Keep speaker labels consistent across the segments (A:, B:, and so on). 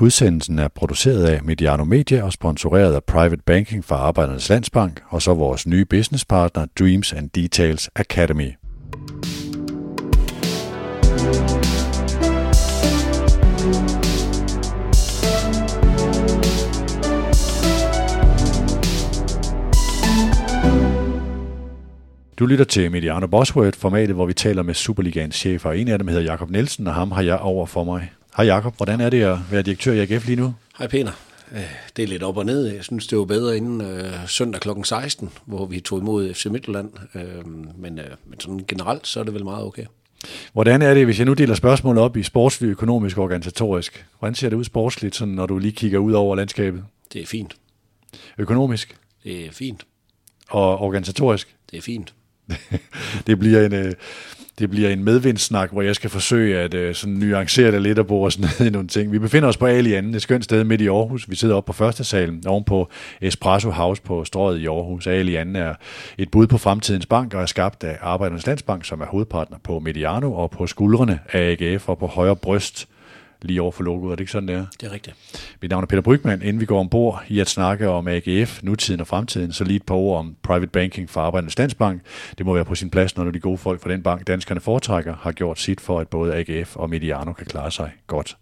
A: Udsendelsen er produceret af Mediano Media og sponsoreret af Private Banking fra Arbejdernes Landsbank og så vores nye businesspartner Dreams and Details Academy. Du lytter til Mediano Bosworth, formatet, hvor vi taler med Superligaens chefer. En af dem hedder Jakob Nielsen, og ham har jeg over for mig. Hej Jakob, hvordan er det at være direktør i AGF lige nu?
B: Hej Peter. Øh, det er lidt op og ned. Jeg synes, det var bedre inden øh, søndag kl. 16, hvor vi tog imod FC Midtjylland. Øh, men, øh, men sådan generelt, så er det vel meget okay.
A: Hvordan er det, hvis jeg nu deler spørgsmålet op i sportslig, økonomisk og organisatorisk? Hvordan ser det ud sportsligt, sådan, når du lige kigger ud over landskabet?
B: Det er fint.
A: Økonomisk?
B: Det er fint.
A: Og organisatorisk?
B: Det er fint.
A: det bliver en... Øh, det bliver en medvindssnak, hvor jeg skal forsøge at øh, sådan nuancere det lidt og bore os ned i nogle ting. Vi befinder os på Alien, et skønt sted midt i Aarhus. Vi sidder oppe på første salen oven på Espresso House på strøget i Aarhus. Alien er et bud på fremtidens bank og er skabt af Arbejdernes Landsbank, som er hovedpartner på Mediano og på skuldrene af AGF og på højre bryst lige over for logoet. Er det ikke sådan, det er?
B: Det er rigtigt.
A: Mit navn er Peter Brygman. Inden vi går ombord i at snakke om AGF, nutiden og fremtiden, så lige et par ord om private banking for Arbejdernes Statsbank. Det må være på sin plads, når de gode folk fra den bank, danskerne foretrækker, har gjort sit for, at både AGF og Mediano kan klare sig godt.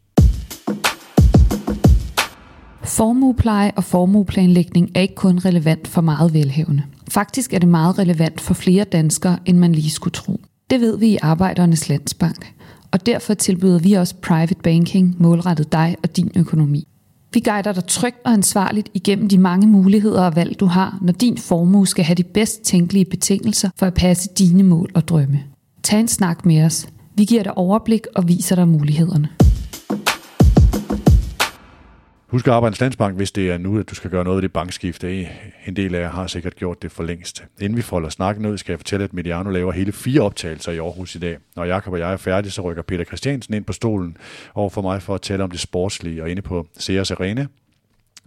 C: Formuepleje og formueplanlægning er ikke kun relevant for meget velhævende. Faktisk er det meget relevant for flere danskere, end man lige skulle tro. Det ved vi i Arbejdernes Landsbank og derfor tilbyder vi også private banking målrettet dig og din økonomi. Vi guider dig trygt og ansvarligt igennem de mange muligheder og valg, du har, når din formue skal have de bedst tænkelige betingelser for at passe dine mål og drømme. Tag en snak med os. Vi giver dig overblik og viser dig mulighederne.
A: Husk at arbejde Landsbank, hvis det er nu, at du skal gøre noget ved det bankskifte. En del af jer har sikkert gjort det for længst. Inden vi folder snakken ud, skal jeg fortælle, at Mediano laver hele fire optagelser i Aarhus i dag. Når Jakob og jeg er færdige, så rykker Peter Christiansen ind på stolen over for mig for at tale om det sportslige og inde på Sears Arena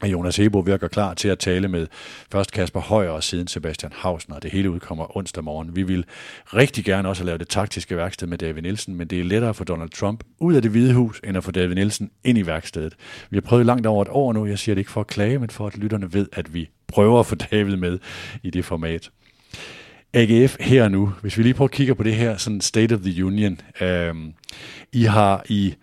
A: Jonas Hebo virker klar til at tale med først Kasper Højer og siden Sebastian Hausner. Det hele udkommer onsdag morgen. Vi vil rigtig gerne også lave det taktiske værksted med David Nielsen, men det er lettere for Donald Trump ud af det hvide hus, end at få David Nielsen ind i værkstedet. Vi har prøvet langt over et år nu. Jeg siger det ikke for at klage, men for at lytterne ved, at vi prøver at få David med i det format. AGF her nu, hvis vi lige prøver at kigge på det her sådan State of the Union. Øhm, I har i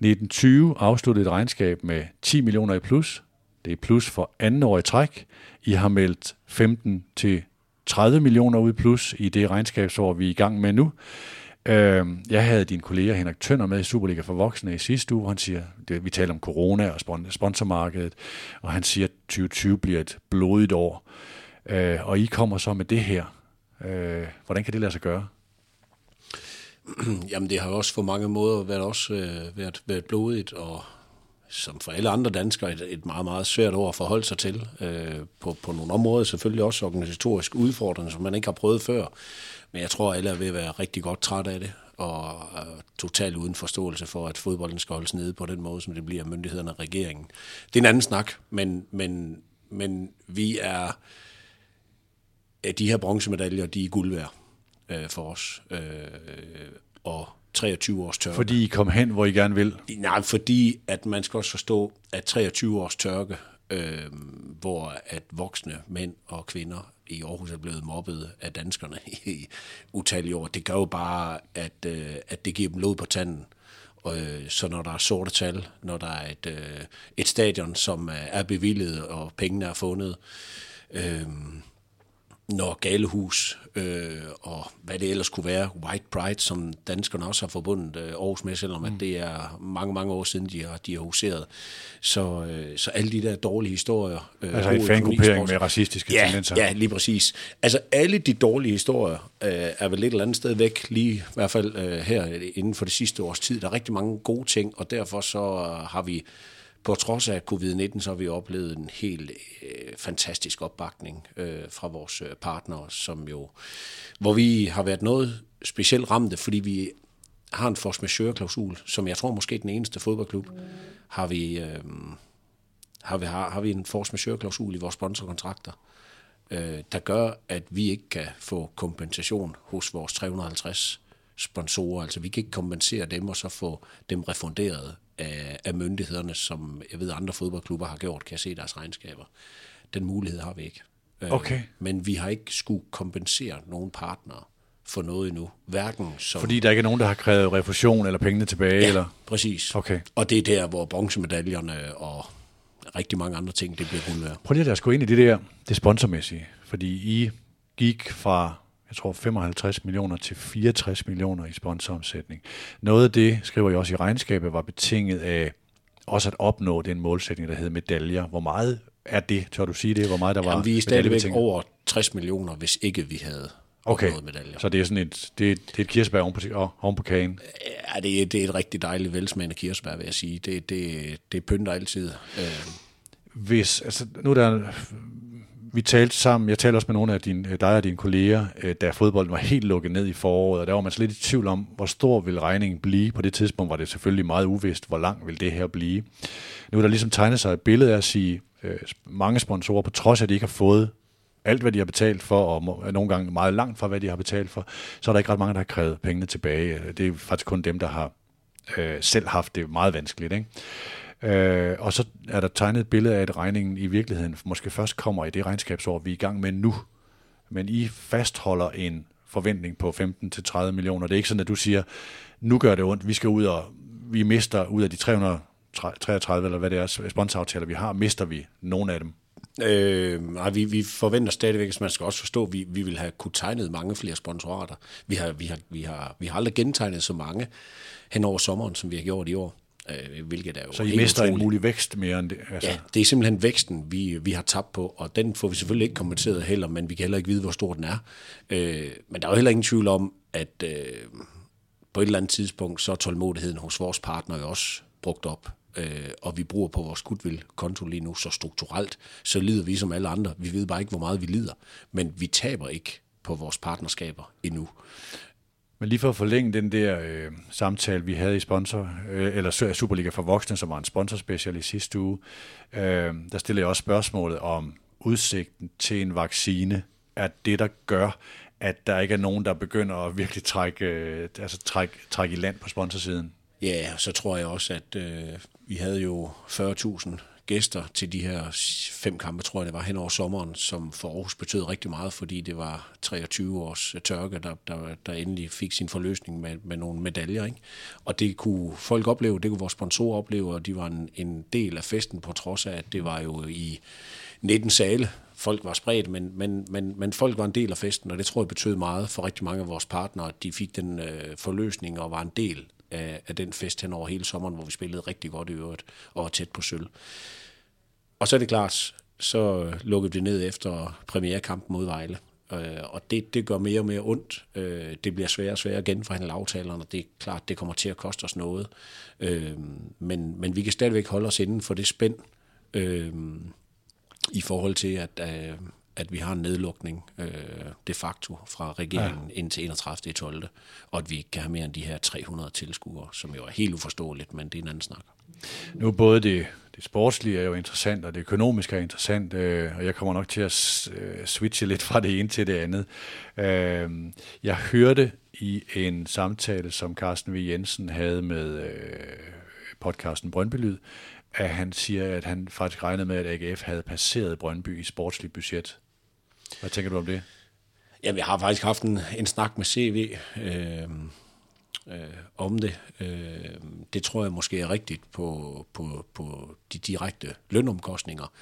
A: 1920 afsluttet et regnskab med 10 millioner i plus, det er plus for anden år i træk. I har meldt 15 til 30 millioner ud plus i det regnskabsår, vi er i gang med nu. Øhm, jeg havde din kollega Henrik Tønder med i Superliga for Voksne i sidste uge. Han siger, det, vi taler om corona og sponsormarkedet, og han siger, at 2020 bliver et blodigt år. Øh, og I kommer så med det her. Øh, hvordan kan det lade sig gøre?
B: Jamen det har også på mange måder været, også, øh, været, været blodigt, og som for alle andre danskere, et, et meget, meget svært år at forholde sig til. Øh, på, på nogle områder selvfølgelig også organisatorisk udfordrende, som man ikke har prøvet før. Men jeg tror, alle er ved at være rigtig godt træt af det, og er totalt uden forståelse for, at fodbolden skal holdes nede på den måde, som det bliver myndighederne og regeringen. Det er en anden snak, men, men, men vi er... De her bronzemedaljer, de er guld værd øh, for os. Øh, og 23 års tørke.
A: Fordi I kom hen, hvor I gerne vil?
B: Nej, fordi at man skal også forstå, at 23 års tørke, øh, hvor at voksne mænd og kvinder i Aarhus er blevet mobbet af danskerne i utallige år, det gør jo bare, at, øh, at det giver dem lod på tanden. Øh, så når der er sorte tal, når der er et, øh, et stadion, som er bevillet og pengene er fundet, øh, når Galehus øh, og hvad det ellers kunne være, White Pride, som danskerne også har forbundet øh, Aarhus med, selvom mm. at det er mange, mange år siden, de har, de har huseret. Så, øh, så alle de der dårlige historier...
A: Øh, altså en fangruppering med racistiske
B: ja,
A: tendenser?
B: Ja, lige præcis. Altså alle de dårlige historier øh, er vel et eller andet sted væk, lige i hvert fald øh, her inden for det sidste års tid. Der er rigtig mange gode ting, og derfor så har vi på trods af covid-19, så har vi oplevet en helt øh, fantastisk opbakning øh, fra vores øh, partnere, som jo, hvor vi har været noget specielt ramte, fordi vi har en force majeure-klausul, som jeg tror måske den eneste fodboldklub, har vi, øh, har vi, har, har vi en force majeure-klausul i vores sponsorkontrakter, øh, der gør, at vi ikke kan få kompensation hos vores 350 sponsorer. Altså vi kan ikke kompensere dem og så få dem refunderet af, af myndighederne, som jeg ved andre fodboldklubber har gjort, kan jeg se deres regnskaber. Den mulighed har vi ikke. Øh,
A: Okay.
B: Men vi har ikke skulle kompensere nogen partnere for noget endnu. Hverken som...
A: Fordi der ikke er nogen, der har krævet refusion eller pengene tilbage?
B: ja,
A: Eller?
B: præcis.
A: Okay.
B: Og det er der, hvor bronzemedaljerne og rigtig mange andre ting, det bliver guld værd.
A: Prøv lige at lade os gå ind i det der, det sponsormæssige. Fordi I gik fra, jeg tror, 55 millioner til 64 millioner i sponsoromsætning. Noget af det, skriver jeg også i regnskabet, var betinget af også at opnå den målsætning, der hed medaljer. Hvor meget er det, tør du sige det? Hvor meget der var
B: Jamen, vi er stadigvæk over 60 millioner, hvis ikke vi havde
A: Okay,
B: medaljer.
A: så det er sådan et, det, er- det er et kirsebær oven på, oven på kagen.
B: Ja, det er, det er et rigtig dejligt velsmagende kirsebær, vil jeg sige. Det, det, det pynter altid. Øh,
A: Hvis, altså, nu er der, vi talte sammen, jeg talte også med nogle af dine, øh, dig og dine kolleger, øh, da fodbolden var helt lukket ned i foråret, og der var man slet i tvivl om, hvor stor vil regningen blive. På det tidspunkt var det selvfølgelig meget uvist, hvor lang vil det her blive. Nu er der ligesom tegnet sig et billede af at sige, øh, mange sponsorer, på trods af, at de ikke har fået alt, hvad de har betalt for, og nogle gange meget langt fra, hvad de har betalt for, så er der ikke ret mange, der har krævet pengene tilbage. Det er faktisk kun dem, der har øh, selv haft det meget vanskeligt. Ikke? Øh, og så er der tegnet et billede af, at regningen i virkeligheden måske først kommer i det regnskabsår, vi er i gang med nu. Men I fastholder en forventning på 15-30 millioner. Det er ikke sådan, at du siger, nu gør det ondt, vi skal ud og vi mister ud af de 333, eller hvad det er, sponsoraftaler, vi har, mister vi nogle af dem.
B: Øh, nej, vi, vi forventer stadigvæk, at man skal også forstå, at vi, vi vil have kunne tegnet mange flere sponsorater. Vi har, vi, har, vi, har, vi har aldrig gentegnet så mange hen over sommeren, som vi har gjort i år. Øh, hvilket er jo
A: Så I mister en
B: utroligt.
A: mulig vækst mere end det. Altså,
B: Ja, det er simpelthen væksten, vi, vi har tabt på, og den får vi selvfølgelig ikke kompenseret heller, men vi kan heller ikke vide, hvor stor den er. Øh, men der er jo heller ingen tvivl om, at øh, på et eller andet tidspunkt, så er tålmodigheden hos vores partner jo også brugt op. Øh, og vi bruger på vores goodwill-konto lige nu så strukturelt, så lider vi som alle andre. Vi ved bare ikke, hvor meget vi lider, men vi taber ikke på vores partnerskaber endnu.
A: Men lige for at forlænge den der øh, samtale, vi havde i sponsor, øh, eller Superliga for Voksne, som var en sponsorspecial i sidste uge, øh, der stillede jeg også spørgsmålet om udsigten til en vaccine er det, der gør, at der ikke er nogen, der begynder at virkelig trække, øh, altså trække, trække i land på sponsorsiden.
B: Ja, så tror jeg også, at øh, vi havde jo 40.000 gæster til de her fem kampe, tror jeg det var, hen over sommeren, som for Aarhus betød rigtig meget, fordi det var 23 års øh, tørke, der, der, der endelig fik sin forløsning med, med nogle medaljer. Ikke? Og det kunne folk opleve, det kunne vores sponsorer opleve, og de var en, en del af festen, på trods af, at det var jo i 19 sale. Folk var spredt, men, men, men, men folk var en del af festen, og det tror jeg betød meget for rigtig mange af vores partnere, at de fik den øh, forløsning og var en del af, af den fest hen over hele sommeren, hvor vi spillede rigtig godt i øvrigt og var tæt på sølv. Og så er det klart, så lukkede vi ned efter premierekampen mod Vejle. Øh, og det, det gør mere og mere ondt. Øh, det bliver sværere og sværere at genforhandle aftalerne, og det er klart, det kommer til at koste os noget. Øh, men, men vi kan stadigvæk holde os inden for det spænd, i forhold til, at, at vi har en nedlukning de facto fra regeringen ja. indtil 31. 12. Og at vi ikke kan have mere end de her 300 tilskuere, som jo er helt uforståeligt, men det er en anden snak.
A: Nu både det, det sportslige er jo interessant, og det økonomiske er interessant, øh, og jeg kommer nok til at øh, switche lidt fra det ene til det andet. Øh, jeg hørte i en samtale, som Carsten V. Jensen havde med øh, podcasten Brøndby Lyd, at han siger, at han faktisk regnede med, at AGF havde passeret Brøndby i sportsligt budget. Hvad tænker du om det?
B: Jamen, jeg har faktisk haft en, en snak med CV øh, øh, om det. Øh, det tror jeg måske er rigtigt på, på, på de direkte lønomkostninger,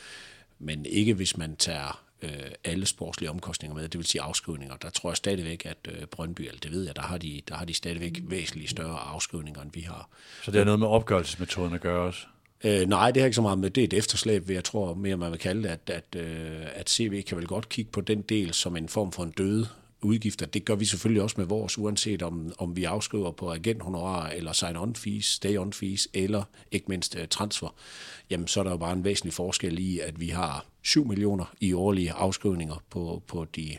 B: men ikke hvis man tager øh, alle sportslige omkostninger med, det vil sige afskrivninger. Der tror jeg stadigvæk, at øh, Brøndby, eller det ved jeg, der har de, der har de stadigvæk væsentligt større afskrivninger, end vi har.
A: Så det har noget med opgørelsesmetoden at gøre også?
B: Øh, nej, det har ikke så meget med, det er et efterslæb, vil jeg tror mere, man vil kalde det, at, at, øh, at CV kan vel godt kigge på den del som en form for en døde udgifter. Det gør vi selvfølgelig også med vores, uanset om, om vi afskriver på agenthonorar, eller sign-on fees, stay-on fees, eller ikke mindst uh, transfer. Jamen, så er der jo bare en væsentlig forskel i, at vi har 7 millioner i årlige afskrivninger på, på de,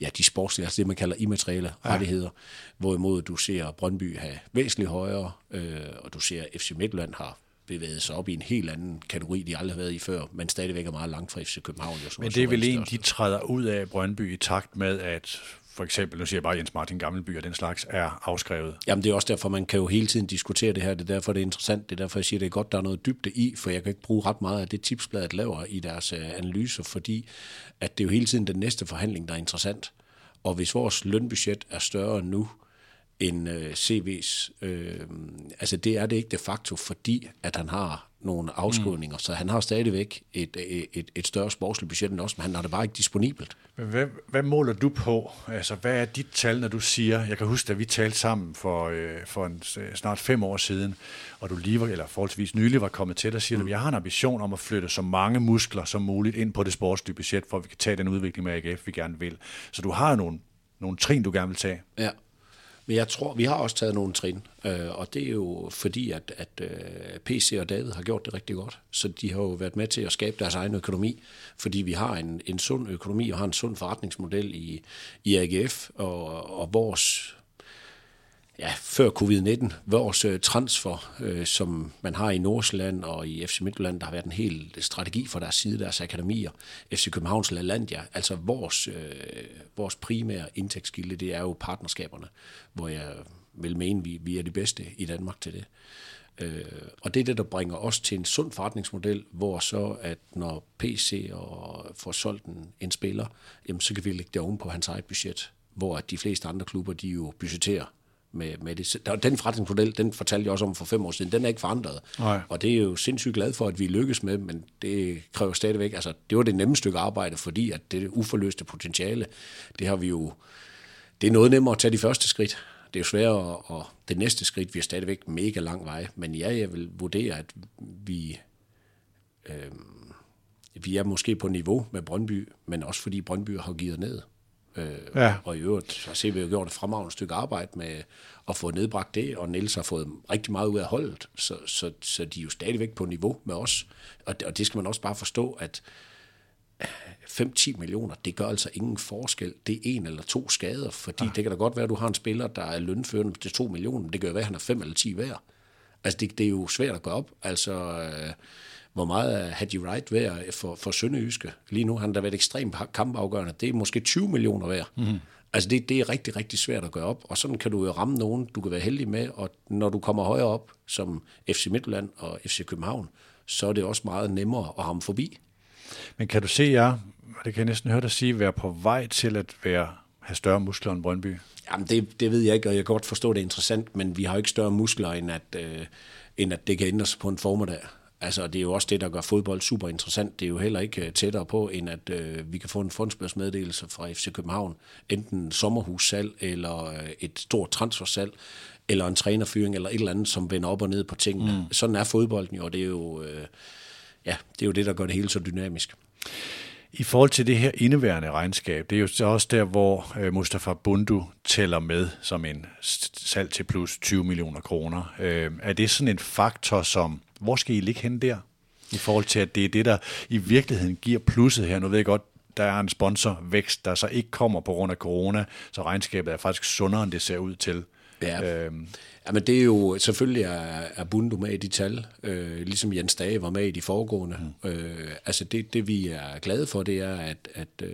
B: ja, de sportslige, altså det, man kalder immaterielle ja. rettigheder, hvorimod du ser Brøndby have væsentligt højere, øh, og du ser FC Midtland har bevæget sig op i en helt anden kategori, de aldrig har været i før, men stadigvæk er meget langt fra FC København. Jo,
A: Men det er vel en, de træder ud af Brøndby i takt med, at for eksempel, nu siger jeg bare Jens Martin Gammelby og den slags, er afskrevet.
B: Jamen det er også derfor, man kan jo hele tiden diskutere det her. Det er derfor, det er interessant. Det er derfor, jeg siger, det er godt, der er noget dybde i, for jeg kan ikke bruge ret meget af det tipsbladet laver i deres øh, analyser, fordi at det er jo hele tiden den næste forhandling, der er interessant. Og hvis vores lønbudget er større nu, end øh, CV's. Øh, altså det er det ikke de facto, fordi at han har nogle afskrivninger, mm. så han har stadigvæk et, et, et, et større sportsligt budget end os, men han har det bare ikke disponibelt.
A: Men hvad, hvad måler du på? Altså hvad er dit tal, når du siger, jeg kan huske, at vi talte sammen for, øh, for en, snart fem år siden, og du lige var, eller forholdsvis nylig var kommet til, og siger, mm. at jeg har en ambition om at flytte så mange muskler som muligt ind på det sportslige budget, for at vi kan tage den udvikling med AGF, vi gerne vil. Så du har nogle, nogle trin, du gerne vil tage.
B: Ja. Men jeg tror, vi har også taget nogle trin, øh, og det er jo fordi, at, at øh, PC og David har gjort det rigtig godt. Så de har jo været med til at skabe deres egen økonomi, fordi vi har en, en sund økonomi og har en sund forretningsmodel i, i AGF, og, og vores ja, før covid-19, vores øh, transfer, øh, som man har i Nordsjælland og i FC Midtjylland, der har været en hel øh, strategi for deres side, deres akademier, FC Københavns LaLandia, altså vores, øh, vores primære indtægtskilde, det er jo partnerskaberne, hvor jeg vil mene, vi, vi er de bedste i Danmark til det. Øh, og det er det, der bringer os til en sund forretningsmodel, hvor så, at når PC og får solgt en, en spiller, jamen, så kan vi lægge det oven på hans eget budget, hvor at de fleste andre klubber, de jo budgeterer med, med det. Den forretningsmodel, den fortalte jeg også om for fem år siden, den er ikke forandret. Nej. Og det er jo sindssygt glad for, at vi lykkes med, men det kræver stadigvæk, altså det var det nemme stykke arbejde, fordi at det uforløste potentiale, det har vi jo, det er noget nemmere at tage de første skridt. Det er jo sværere, og det næste skridt, vi er stadigvæk mega lang vej. Men ja, jeg vil vurdere, at vi, øh, vi er måske på niveau med Brøndby, men også fordi Brøndby har givet ned. Øh, ja. Og i øvrigt så ser vi jo gjort et fremragende stykke arbejde med at få nedbragt det, og Niels har fået rigtig meget ud af holdet, så, så, så de er jo stadigvæk på niveau med os. Og det, og det skal man også bare forstå, at 5-10 millioner, det gør altså ingen forskel. Det er en eller to skader, fordi ja. det kan da godt være, at du har en spiller, der er lønførende til 2 millioner, men det kan jo være, at han er 5 eller 10 værd. Altså, det, det er jo svært at gå op. Altså, øh, hvor meget er Hadji Wright værd for, for Sønderjyske? Lige nu han der været ekstremt kampafgørende. Det er måske 20 millioner værd. Mm-hmm. Altså det, det er rigtig, rigtig svært at gøre op, og sådan kan du jo ramme nogen, du kan være heldig med, og når du kommer højere op, som FC Midtjylland og FC København, så er det også meget nemmere at ramme forbi.
A: Men kan du se jer, det kan jeg næsten høre dig sige, være på vej til at være, have større muskler end Brøndby?
B: Jamen det, det ved jeg ikke, og jeg kan godt forstå, det er interessant, men vi har jo ikke større muskler, end at, øh, end at det kan ændres på en formiddag. Altså, det er jo også det, der gør fodbold super interessant. Det er jo heller ikke øh, tættere på, end at øh, vi kan få en fondsbørsmeddelelse fra FC København. Enten sommerhussalg, eller øh, et stort transfersalg, eller en trænerfyring, eller et eller andet, som vender op og ned på tingene. Mm. Sådan er fodbolden jo, og det er jo, øh, ja, det er jo det, der gør det hele så dynamisk.
A: I forhold til det her indeværende regnskab, det er jo så også der, hvor øh, Mustafa Bundu tæller med som en salg til plus 20 millioner kroner. Er det sådan en faktor, som, hvor skal I ligge hen der? I forhold til, at det er det, der i virkeligheden giver plusset her. Nu ved jeg godt, der er en sponsorvækst, der så ikke kommer på grund af corona, så regnskabet er faktisk sundere, end det ser ud til.
B: Ja. Øhm. men det er jo, selvfølgelig er, er Bundu med i de tal, øh, ligesom Jens Dage var med i de foregående. Mm. Øh, altså det, det vi er glade for, det er, at, at, øh,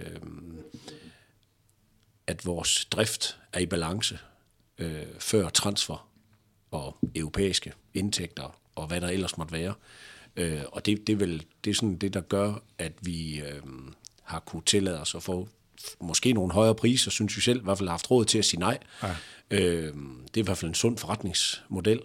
B: at vores drift er i balance øh, før transfer og europæiske indtægter og hvad der ellers måtte være. Øh, og det, det, er vel, det er sådan det, der gør, at vi øh, har kunne tillade os at få måske nogle højere priser, synes vi selv, i hvert fald har haft råd til at sige nej. Ja. Øh, det er i hvert fald en sund forretningsmodel.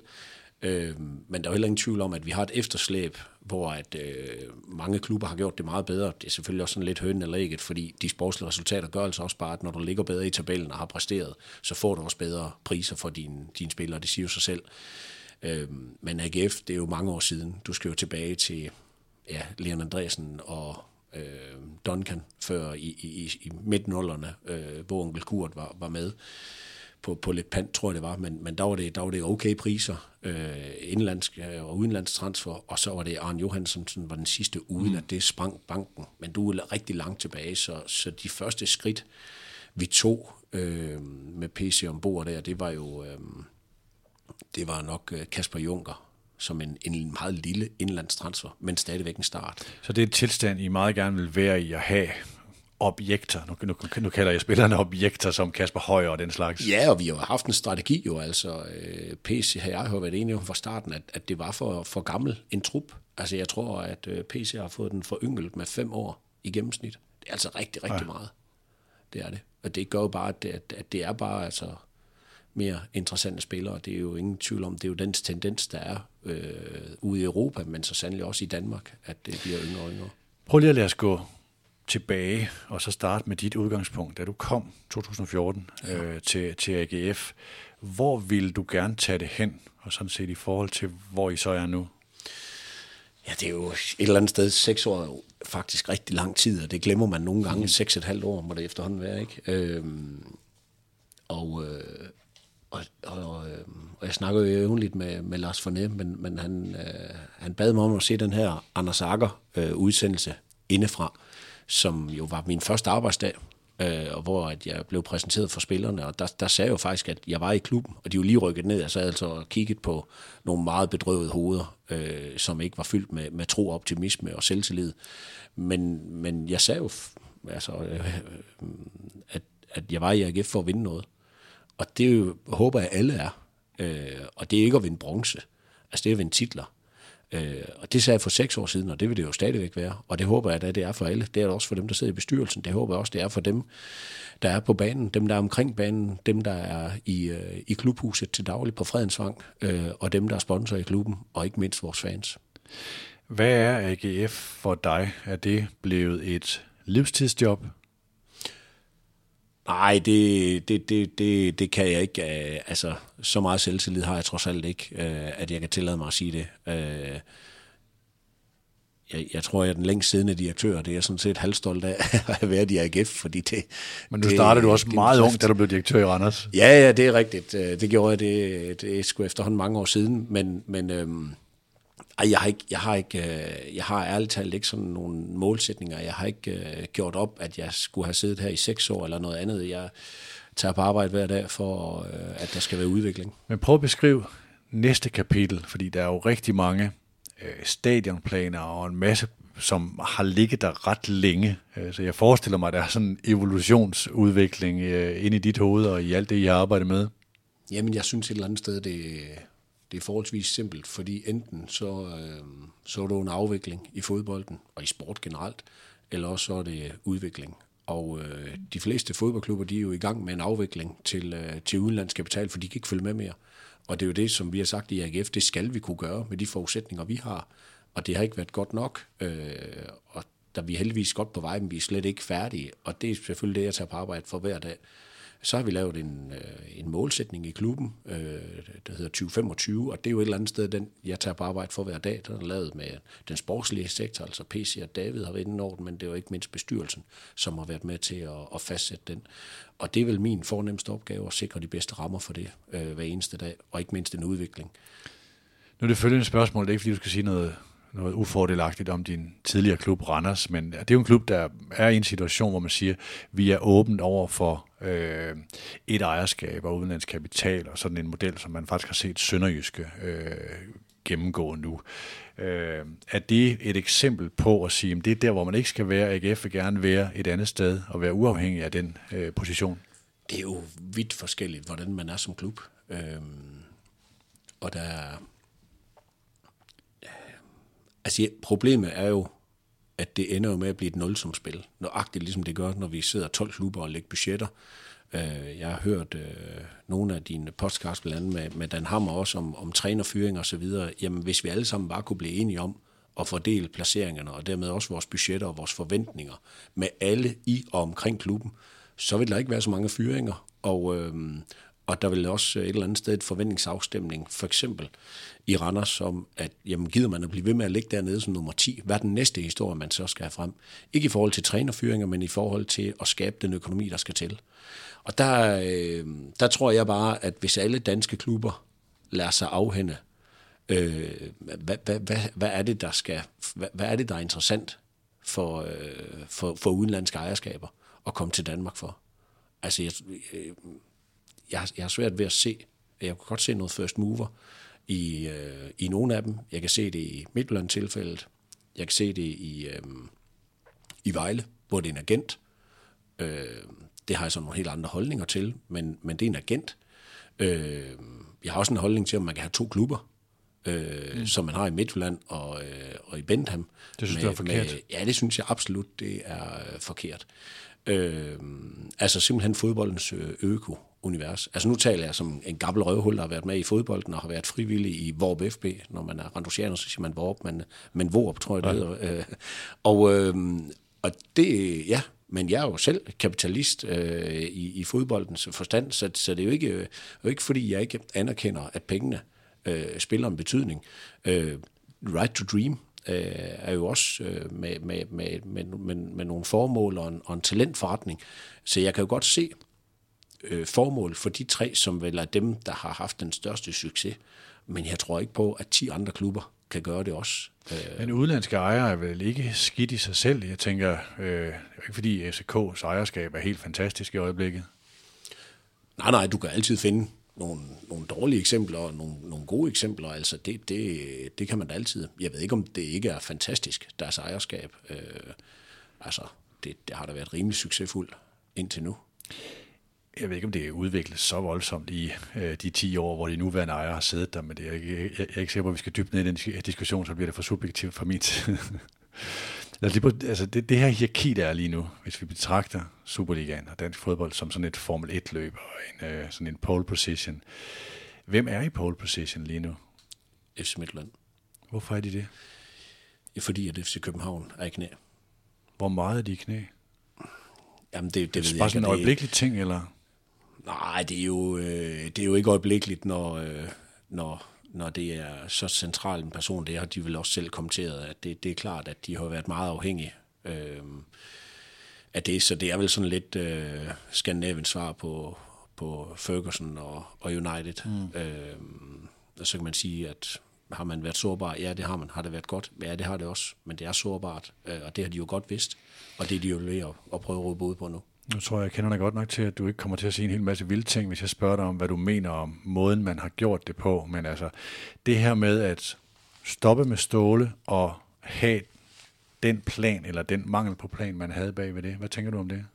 B: Øh, men der er heller ingen tvivl om, at vi har et efterslæb, hvor at øh, mange klubber har gjort det meget bedre. Det er selvfølgelig også sådan lidt høn eller ægget, fordi de sportslige resultater gør altså også bare, at når du ligger bedre i tabellen og har præsteret, så får du også bedre priser for dine, dine spillere. Det siger jo sig selv. Øh, men AGF, det er jo mange år siden. Du skal jo tilbage til ja, Leon Andresen og øh, Duncan før i, i, i midt-nullerne, øh, hvor onkel Kurt var, var med på, på lidt pant, tror jeg det var, men, men der, var det, der var det okay priser, øh, indlandsk øh, og udenlandsk transfer, og så var det Arne Johansson, som var den sidste, uden mm. at det sprang banken. Men du er rigtig langt tilbage, så, så de første skridt, vi tog øh, med PC ombord der, det var jo, øh, det var nok øh, Kasper Junker, som en, en meget lille indlandstransfer, men stadigvæk en start.
A: Så det er et tilstand, I meget gerne vil være i at have objekter. Nu, nu, nu kalder jeg spillerne objekter som Kasper Højer og den slags.
B: Ja, og vi har jo haft en strategi jo, altså øh, PC har jeg har været enig om fra starten, at, at det var for, for gammel en trup. Altså jeg tror, at øh, PC har fået den forynglet med fem år i gennemsnit. Det er altså rigtig, rigtig ja. meget. Det er det. Og det gør jo bare, at, at, at det er bare altså mere interessante spillere. Det er jo ingen tvivl om, det er jo den tendens, der er øh, ude i Europa, men så sandelig også i Danmark, at det bliver yngre og yngre.
A: Prøv lige at lade os gå tilbage og så starte med dit udgangspunkt. Da du kom 2014 ja. øh, til, til AGF, hvor ville du gerne tage det hen, og sådan set i forhold til, hvor I så er nu?
B: Ja, det er jo et eller andet sted seks år faktisk rigtig lang tid, og det glemmer man nogle gange. Mm. Seks et halvt år må det efterhånden være, ikke? Øhm, og, øh, og, og, og jeg snakkede jo jævnligt med, med Lars Forné, men, men han, øh, han bad mig om at se den her Anders Akker øh, udsendelse indefra, som jo var min første arbejdsdag, øh, og hvor at jeg blev præsenteret for spillerne, og der, der sagde jeg jo faktisk, at jeg var i klubben, og de jo lige rykket ned, jeg sad altså og kigget på nogle meget bedrøvede hoveder, øh, som ikke var fyldt med, med tro, optimisme og selvtillid. Men, men jeg sagde jo, altså, øh, at, at jeg var i AGF for at vinde noget. Og det jo, håber jeg, alle er. Øh, og det er ikke at vinde bronze. Altså det er at vinde titler. Øh, og det sagde jeg for seks år siden, og det vil det jo stadigvæk være. Og det håber jeg, at det er for alle. Det er også for dem, der sidder i bestyrelsen. Det håber jeg også, det er for dem, der er på banen, dem, der er omkring banen, dem, der er i, øh, i klubhuset til daglig på Fredensvang, øh, og dem, der er sponsor i klubben, og ikke mindst vores fans.
A: Hvad er AGF for dig? Er det blevet et livstidsjob?
B: Nej, det, det, det, det, det kan jeg ikke. Øh, altså, så meget selvtillid har jeg trods alt ikke, øh, at jeg kan tillade mig at sige det. Øh, jeg, jeg tror, jeg er den længst siddende direktør. Det er jeg sådan set halvstolt af at været i AGF, fordi det...
A: Men nu startede du også det, meget ung, da du blev direktør i Randers.
B: Ja, ja, det er rigtigt. Det gjorde jeg, det, det er sgu efterhånden mange år siden, men, men øhm, ej, jeg har ikke, jeg har ikke, øh, jeg har ærligt talt ikke sådan nogle målsætninger. Jeg har ikke øh, gjort op, at jeg skulle have siddet her i seks år eller noget andet. Jeg tager på arbejde hver dag for, øh, at der skal være udvikling.
A: Men prøv at beskrive næste kapitel, fordi der er jo rigtig mange stadionplaner og en masse som har ligget der ret længe. Så jeg forestiller mig, at der er sådan en evolutionsudvikling ind i dit hoved og i alt det, I har arbejdet med.
B: Jamen, jeg synes et eller andet sted, det, det er forholdsvis simpelt, fordi enten så, øh, så er det en afvikling i fodbolden og i sport generelt, eller også så er det udvikling. Og øh, de fleste fodboldklubber, de er jo i gang med en afvikling til, øh, til udenlandskapital, for de kan ikke følge med mere. Og det er jo det, som vi har sagt i AGF, det skal vi kunne gøre med de forudsætninger, vi har. Og det har ikke været godt nok, øh, og der vi er heldigvis godt på vej, men vi er slet ikke færdige. Og det er selvfølgelig det, jeg tager på arbejde for hver dag. Så har vi lavet en, øh, en målsætning i klubben, øh, der hedder 2025, og det er jo et eller andet sted, den jeg tager på arbejde for hver dag. Den er lavet med den sportslige sektor, altså PC og David har været inde over men det er jo ikke mindst bestyrelsen, som har været med til at, at fastsætte den. Og det er vel min fornemmeste opgave at sikre de bedste rammer for det øh, hver eneste dag, og ikke mindst en udvikling.
A: Nu er det følgende spørgsmål, det er ikke fordi, du skal sige noget noget ufordelagtigt om din tidligere klub Randers, men det er jo en klub, der er i en situation, hvor man siger, vi er åbent over for øh, et ejerskab og udenlandsk kapital, og sådan en model, som man faktisk har set Sønderjyske øh, gennemgå nu. Øh, er det et eksempel på at sige, at det er der, hvor man ikke skal være, AGF vil gerne være et andet sted og være uafhængig af den øh, position?
B: Det er jo vidt forskelligt, hvordan man er som klub. Øh, og der er Altså, problemet er jo, at det ender jo med at blive et nulsumspil. Nøjagtigt ligesom det gør, når vi sidder 12 klubber og lægger budgetter. Øh, jeg har hørt øh, nogle af dine podcasts, blandt andet med, med Dan Hammer også, om, om trænerfyring og så videre. Jamen, hvis vi alle sammen bare kunne blive enige om at fordele placeringerne, og dermed også vores budgetter og vores forventninger med alle i og omkring klubben, så vil der ikke være så mange fyringer. Og, øh, og der vil også øh, et eller andet sted et forventningsafstemning, for eksempel i Randers, om at jamen, gider man at blive ved med at ligge dernede som nummer 10? Hvad er den næste historie, man så skal have frem? Ikke i forhold til trænerfyringer, men i forhold til at skabe den økonomi, der skal til. Og der, øh, der tror jeg bare, at hvis alle danske klubber lader sig afhænde, øh, hvad, hvad, hvad, hvad, er det, der skal, hvad, hvad er det, der er interessant for, øh, for, for udenlandske ejerskaber at komme til Danmark for? Altså, jeg, øh, jeg, jeg har svært ved at se, jeg kan godt se noget first mover i, øh, i nogle af dem. Jeg kan se det i Midtjylland-tilfældet. Jeg kan se det i, øh, i Vejle, hvor det er en agent. Øh, det har jeg så nogle helt andre holdninger til, men, men det er en agent. Øh, jeg har også en holdning til, at man kan have to klubber, øh, mm. som man har i Midtjylland og, øh, og i Bentham.
A: Det synes du er forkert?
B: Med, ja, det synes jeg absolut, det er øh, forkert. Øh, altså simpelthen fodboldens øh, øko-univers. Altså nu taler jeg som en gammel røvhul, der har været med i fodbolden og har været frivillig i Vorp FB. Når man er randosianer, så siger man Vorp, men, men Vorp, tror jeg det hedder. Øh, og, øh, og det, ja, men jeg er jo selv kapitalist øh, i, i fodboldens forstand, så, så det er jo ikke, øh, jo ikke fordi, jeg ikke anerkender, at pengene øh, spiller en betydning. Øh, right to Dream øh, er jo også øh, med, med, med, med, med, med nogle formål og en, og en talentforretning. Så jeg kan jo godt se øh, formål for de tre, som vel er dem, der har haft den største succes. Men jeg tror ikke på, at 10 andre klubber kan gøre det også.
A: Øh, Men udenlandske ejere er vel ikke skidt i sig selv. Jeg tænker, øh, ikke fordi FCK's ejerskab er helt fantastisk i øjeblikket.
B: Nej, nej, du kan altid finde nogle, nogle dårlige eksempler og nogle, nogle gode eksempler. Altså det, det, det kan man da altid. Jeg ved ikke, om det ikke er fantastisk, deres ejerskab. Øh, altså, det, det har da været rimelig succesfuldt indtil nu.
A: Jeg ved ikke, om det er udviklet så voldsomt i øh, de 10 år, hvor de nuværende ejere har siddet der, men det er ikke, jeg, jeg er ikke sikker på, at vi skal dybe ned i den diskussion, så bliver det for subjektivt fra min side. altså det, det her hierarki, der er lige nu, hvis vi betragter Superligaen og dansk fodbold som sådan et Formel 1-løb og en, øh, sådan en pole position. Hvem er i pole position lige nu?
B: FC Midtland.
A: Hvorfor er de det?
B: Fordi at FC København er i knæ.
A: Hvor meget er de i knæ?
B: Jamen, det, det,
A: det er bare sådan en øjeblikkelig ting, eller?
B: Nej, det er jo, øh, det er jo ikke øjeblikkeligt, når, øh, når, når det er så central en person. Det har de vel også selv kommenteret, at det, det er klart, at de har været meget afhængige øh, af det. Så det er vel sådan lidt øh, Skandinaviens svar på, på Ferguson og, og United. Mm. Øh, og så kan man sige, at har man været sårbar? Ja, det har man. Har det været godt? Ja, det har det også. Men det er sårbart, øh, og det har de jo godt vidst. Og det er de jo ved at, at prøve at råbe ud på nu.
A: Nu tror jeg, jeg kender dig godt nok til, at du ikke kommer til at sige en hel masse vilde ting, hvis jeg spørger dig om, hvad du mener om måden, man har gjort det på. Men altså, det her med at stoppe med ståle og have den plan, eller den mangel på plan, man havde bag ved det. Hvad tænker du om det?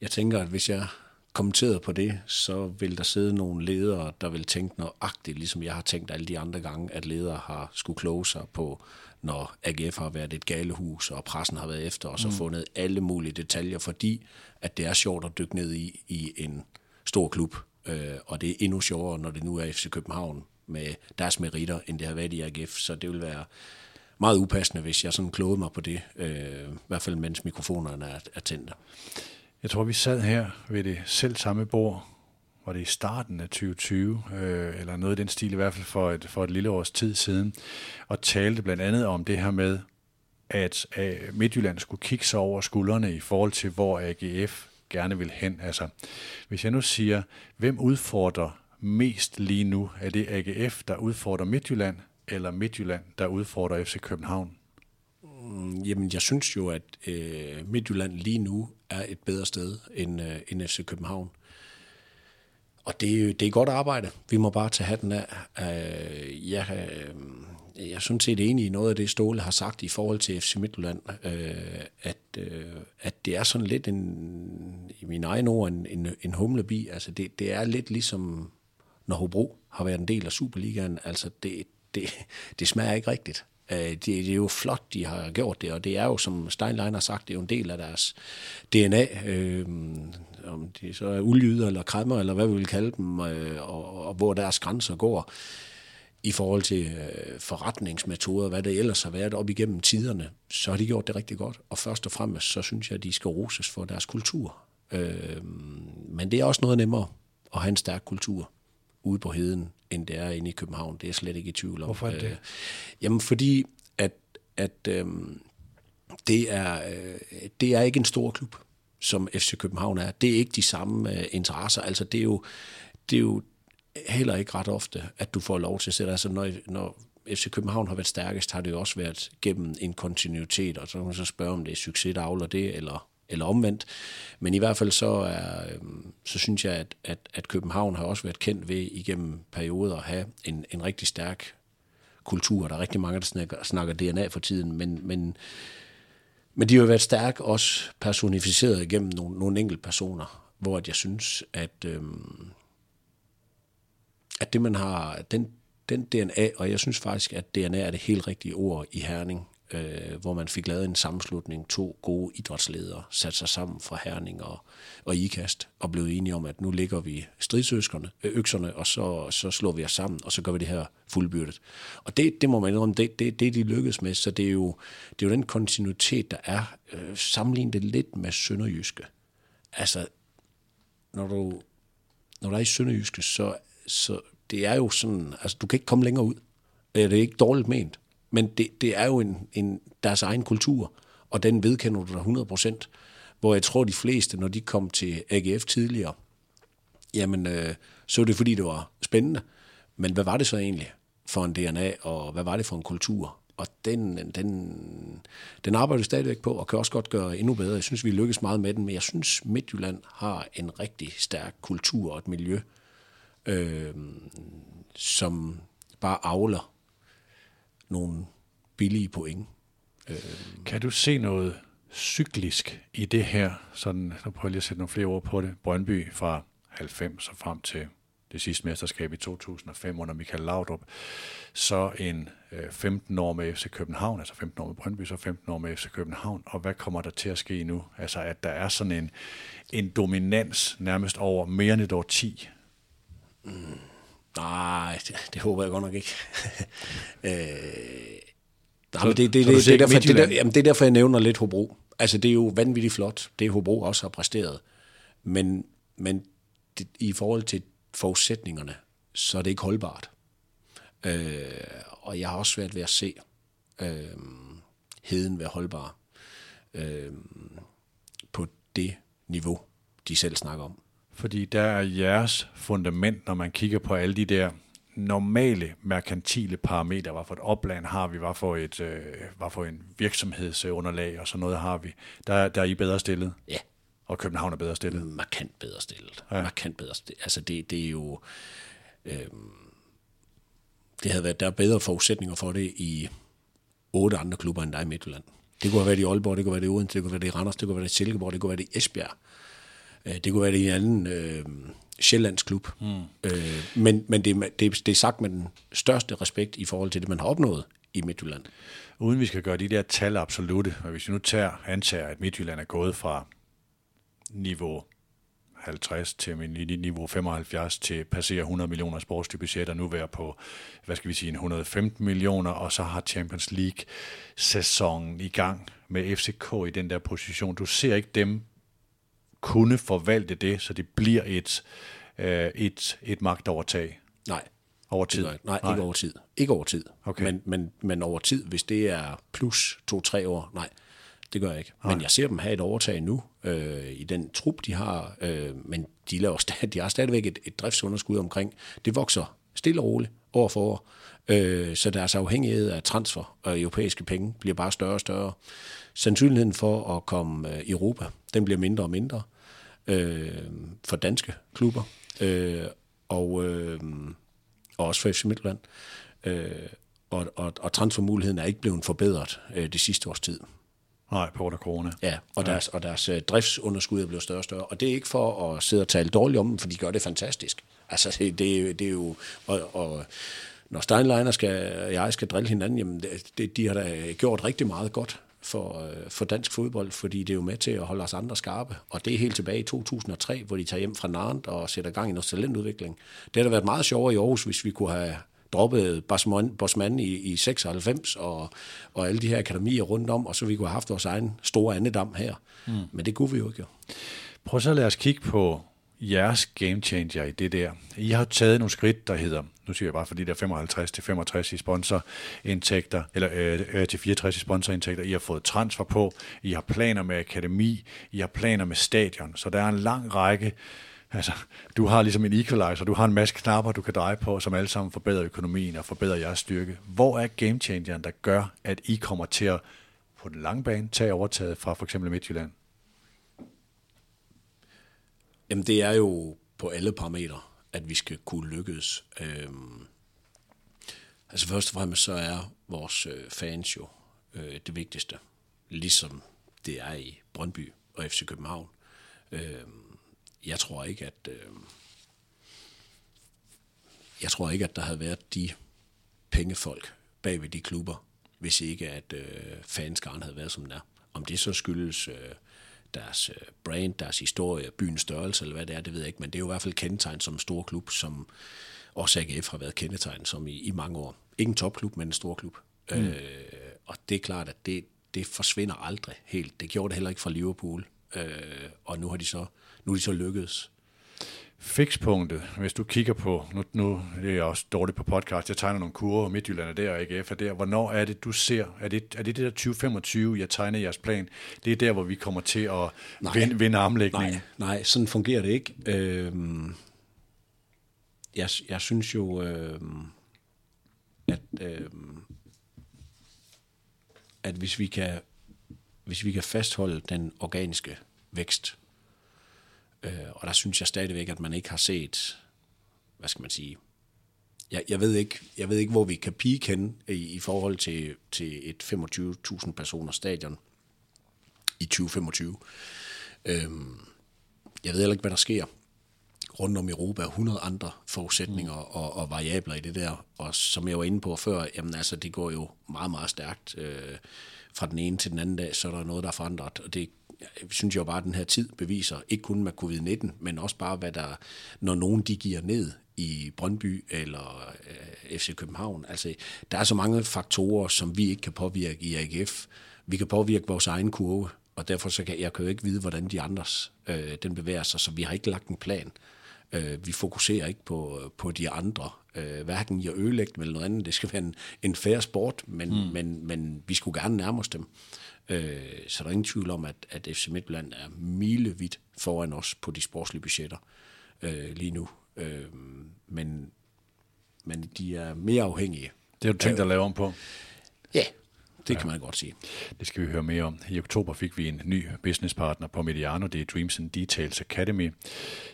B: Jeg tænker, at hvis jeg kommenterede på det, så vil der sidde nogle ledere, der vil tænke nøjagtigt, ligesom jeg har tænkt alle de andre gange, at ledere har skulle kloge sig på når AGF har været et galehus, og pressen har været efter os mm. og fundet alle mulige detaljer, fordi at det er sjovt at dykke ned i, i en stor klub. Øh, og det er endnu sjovere, når det nu er FC København med deres meritter, end det har været i AGF. Så det vil være meget upassende, hvis jeg sådan klogede mig på det, øh, i hvert fald mens mikrofonerne er, er tændte.
A: Jeg tror, vi sad her ved det selv samme bord var det i starten af 2020, øh, eller noget i den stil i hvert fald for et, for et lille års tid siden, og talte blandt andet om det her med, at øh, Midtjylland skulle kigge sig over skuldrene i forhold til, hvor AGF gerne vil hen. Altså, hvis jeg nu siger, hvem udfordrer mest lige nu? Er det AGF, der udfordrer Midtjylland, eller Midtjylland, der udfordrer FC København?
B: Mm, jamen, jeg synes jo, at øh, Midtjylland lige nu er et bedre sted end, øh, end FC København. Og det, det er godt arbejde. Vi må bare tage hatten af. Øh, jeg, øh, jeg synes set enig i noget af det, Ståle har sagt i forhold til FC Midtjylland, øh, at, øh, at det er sådan lidt en, i min egen ord, en, en, en humlebi. Altså det, det er lidt ligesom, når Hobro har været en del af Superligaen. Altså det, det, det smager ikke rigtigt. Øh, det, det er jo flot, de har gjort det, og det er jo, som Steinlein har sagt, det er jo en del af deres DNA. Øh, om de så er ulyder eller kræmmer, eller hvad vi vil kalde dem, øh, og, og hvor deres grænser går i forhold til øh, forretningsmetoder, hvad det ellers har været op igennem tiderne, så har de gjort det rigtig godt. Og først og fremmest, så synes jeg, at de skal roses for deres kultur. Øh, men det er også noget nemmere at have en stærk kultur ude på heden, end det er inde i København. Det er jeg slet ikke i tvivl om.
A: Hvorfor er det? Øh,
B: jamen, fordi at, at øh, det, er, øh, det er ikke en stor klub som FC København er. Det er ikke de samme uh, interesser. Altså, det er, jo, det er jo heller ikke ret ofte, at du får lov til at sætte. Altså, når, når FC København har været stærkest, har det jo også været gennem en kontinuitet, og så kan man så spørge, om det er succes, der afler det, eller, eller omvendt. Men i hvert fald så, er, øhm, så synes jeg, at, at, at København har også været kendt ved igennem perioder at have en, en rigtig stærk kultur. Der er rigtig mange, der snakker, snakker DNA for tiden, men, men Men de har jo været stærke, også personificeret igennem nogle, nogle enkelte personer, hvor at jeg synes, at, øhm, at det man har, den, den DNA, og jeg synes faktisk, at DNA er det helt rigtige ord i Herning, øh, hvor man fik lavet en sammenslutning, to gode idrætsledere, sat sig sammen fra Herning og, og IKAST, og blev enige om, at nu ligger vi stridsøkserne, øh, økserne, og så, så slår vi os sammen, og så gør vi det her fuldbyrdet. Og det, det må man indrømme, det, det, det de lykkedes med, så det er jo, det er jo den kontinuitet, der er. Øh, sammenlignet det lidt med Sønderjyske. Altså, når du, når du er i Sønderjyske, så, så det er jo sådan, altså du kan ikke komme længere ud. Øh, det er ikke dårligt ment, men det, det er jo en, en, deres egen kultur, og den vedkender du dig 100 procent. Hvor jeg tror, de fleste, når de kom til AGF tidligere, jamen, øh, så var det fordi, det var spændende. Men hvad var det så egentlig for en DNA, og hvad var det for en kultur? Og den, den, den arbejder vi stadigvæk på, og kan også godt gøre endnu bedre. Jeg synes, vi lykkes meget med den, men jeg synes, Midtjylland har en rigtig stærk kultur og et miljø, øh, som bare avler nogle billige point.
A: Øh. Kan du se noget cyklisk i det her? Sådan, nu prøver jeg lige at sætte nogle flere ord på det. Brøndby fra 90 og frem til det sidste mesterskab i 2005 under Michael Laudrup. Så en øh, 15 år med FC København, altså 15 år med Brøndby, så 15 år med FC København. Og hvad kommer der til at ske nu? Altså at der er sådan en, en dominans nærmest over mere end et år 10.
B: Mm, nej, det, det håber jeg godt nok ikke. øh, Nej, men det, det, det, det, er derfor, det, der, jamen, det er derfor, jeg nævner lidt Hobro. Altså, det er jo vanvittigt flot, det Hobro også har præsteret. Men, men det, i forhold til forudsætningerne, så er det ikke holdbart. Øh, og jeg har også svært ved at se øh, heden være holdbar øh, på det niveau, de selv snakker om.
A: Fordi der er jeres fundament, når man kigger på alle de der normale merkantile parametre, hvad for et opland har vi, hvad for, et, øh, hvad for en virksomhedsunderlag og sådan noget har vi, der, der er I bedre stillet?
B: Ja.
A: Og København er bedre stillet?
B: Markant bedre stillet. Ja. Markant bedre stillet. Altså det, det er jo... Øh, det havde været, der er bedre forudsætninger for det i otte andre klubber end dig i Midtjylland. Det kunne have været i Aalborg, det kunne have været i Odense, det kunne have været i Randers, det kunne have været i Silkeborg, det kunne have været i Esbjerg. Øh, det kunne været i en anden øh, Sjællands klub. Mm. Øh, men men det, det, det er sagt med den største respekt i forhold til det, man har opnået i Midtjylland.
A: Uden vi skal gøre de der tal absolute, og hvis vi nu tager, antager, at Midtjylland er gået fra niveau 50 til niveau 75 til passere 100 millioner sportsbudget og nu være på, hvad skal vi sige, 115 millioner, og så har Champions League-sæsonen i gang med FCK i den der position. Du ser ikke dem kunne forvalte det, så det bliver et, øh, et, et magtovertag?
B: Nej.
A: Over tid?
B: Nej, nej, ikke over tid. Ikke over tid. Okay. Men, men, men over tid, hvis det er plus to-tre år, nej, det gør jeg ikke. Nej. Men jeg ser dem have et overtag nu øh, i den trup, de har, øh, men de, laver stadig, de har stadigvæk et, et driftsunderskud omkring. Det vokser stille og roligt år for år. Øh, så deres afhængighed af transfer og europæiske penge bliver bare større og større. Sandsynligheden for at komme øh, i Europa, den bliver mindre og mindre øh, for danske klubber, øh, og, øh, og også for FC Midtjylland. Øh, og, og, og transfermuligheden er ikke blevet forbedret øh, det sidste års tid.
A: Nej, på grund af corona.
B: Ja, og ja. deres, og deres uh, driftsunderskud er blevet større og større. Og det er ikke for at sidde og tale dårligt om dem, for de gør det fantastisk. Altså, det, det, det er jo... Og, og når Steinleiner skal, jeg skal drille hinanden, jamen det, de har da gjort rigtig meget godt for, øh, for dansk fodbold, fordi det er jo med til at holde os andre skarpe. Og det er helt tilbage i 2003, hvor de tager hjem fra Nantes og sætter gang i noget talentudvikling. Det har da været meget sjovere i Aarhus, hvis vi kunne have droppet Bosman i, i 96 og, og alle de her akademier rundt om, og så vi kunne have haft vores egen store andedam her. Mm. Men det kunne vi jo ikke.
A: Prøv så at lade os kigge på jeres game changer i det der. I har taget nogle skridt, der hedder, nu siger jeg bare, fordi der er 55 til 65 i sponsorindtægter, eller øh, øh til 64 i sponsorindtægter. I har fået transfer på, I har planer med akademi, I har planer med stadion. Så der er en lang række Altså, du har ligesom en equalizer, du har en masse knapper, du kan dreje på, som alle sammen forbedrer økonomien og forbedrer jeres styrke. Hvor er game changeren, der gør, at I kommer til at på den lange bane tage overtaget fra for eksempel Midtjylland?
B: Jamen, det er jo på alle parametre, at vi skal kunne lykkes. Øhm, altså først og fremmest så er vores øh, fans jo øh, det vigtigste. Ligesom det er i Brøndby og FC København. Øhm, jeg tror ikke, at øh, jeg tror ikke, at der havde været de pengefolk bag ved de klubber, hvis ikke at øh, fanskaren havde været som den er. Om det så skyldes øh, deres øh, brand, deres historie, byens størrelse, eller hvad det er, det ved jeg ikke, men det er jo i hvert fald kendetegn som en stor klub, som også AGF har været kendetegn som i, i mange år. Ikke en topklub, men en stor klub. Mm. Øh, og det er klart, at det, det forsvinder aldrig helt. Det gjorde det heller ikke fra Liverpool, øh, og nu har de så, nu er de så lykkedes
A: Fikspunktet, hvis du kigger på, nu, nu det er jeg også dårligt på podcast, jeg tegner nogle kurver, Midtjylland er der, og AGF er der. Hvornår er det, du ser, er det er det, det der 2025, jeg tegner jeres plan? Det er der, hvor vi kommer til at nej, vinde, vinde armlægning.
B: Nej, nej, sådan fungerer det ikke. Øhm, jeg, jeg synes jo, øhm, at, øhm, at hvis vi kan hvis vi kan fastholde den organiske vækst, Øh, og der synes jeg stadigvæk, at man ikke har set, hvad skal man sige, jeg, jeg, ved, ikke, jeg ved ikke, hvor vi kan peak hen i, i forhold til, til et 25.000 personer stadion i 2025. Øhm, jeg ved heller ikke, hvad der sker rundt om i Europa, 100 andre forudsætninger mm. og, og variabler i det der. Og som jeg var inde på før, jamen altså, det går jo meget, meget stærkt. Øh, fra den ene til den anden dag, så er der noget, der er forandret, og det jeg synes jo bare, at den her tid beviser, ikke kun med covid-19, men også bare, hvad der, når nogen de giver ned i Brøndby eller øh, FC København. Altså, der er så mange faktorer, som vi ikke kan påvirke i AGF. Vi kan påvirke vores egen kurve, og derfor så kan jeg kan jo ikke vide, hvordan de andres øh, den bevæger sig, så vi har ikke lagt en plan. Øh, vi fokuserer ikke på, på de andre, øh, hverken i at ødelægge dem eller noget andet. Det skal være en, en færre sport, men, mm. men, men vi skulle gerne nærme os dem. Øh, så der er ingen tvivl om, at, at FC Midtjylland er milevidt foran os på de sportslige budgetter øh, lige nu. Øh, men, men de er mere afhængige.
A: Det har du tænkt dig at lave om på?
B: Ja, det ja. kan man godt sige.
A: Det skal vi høre mere om. I oktober fik vi en ny businesspartner på Mediano, det er Dreams and Details Academy.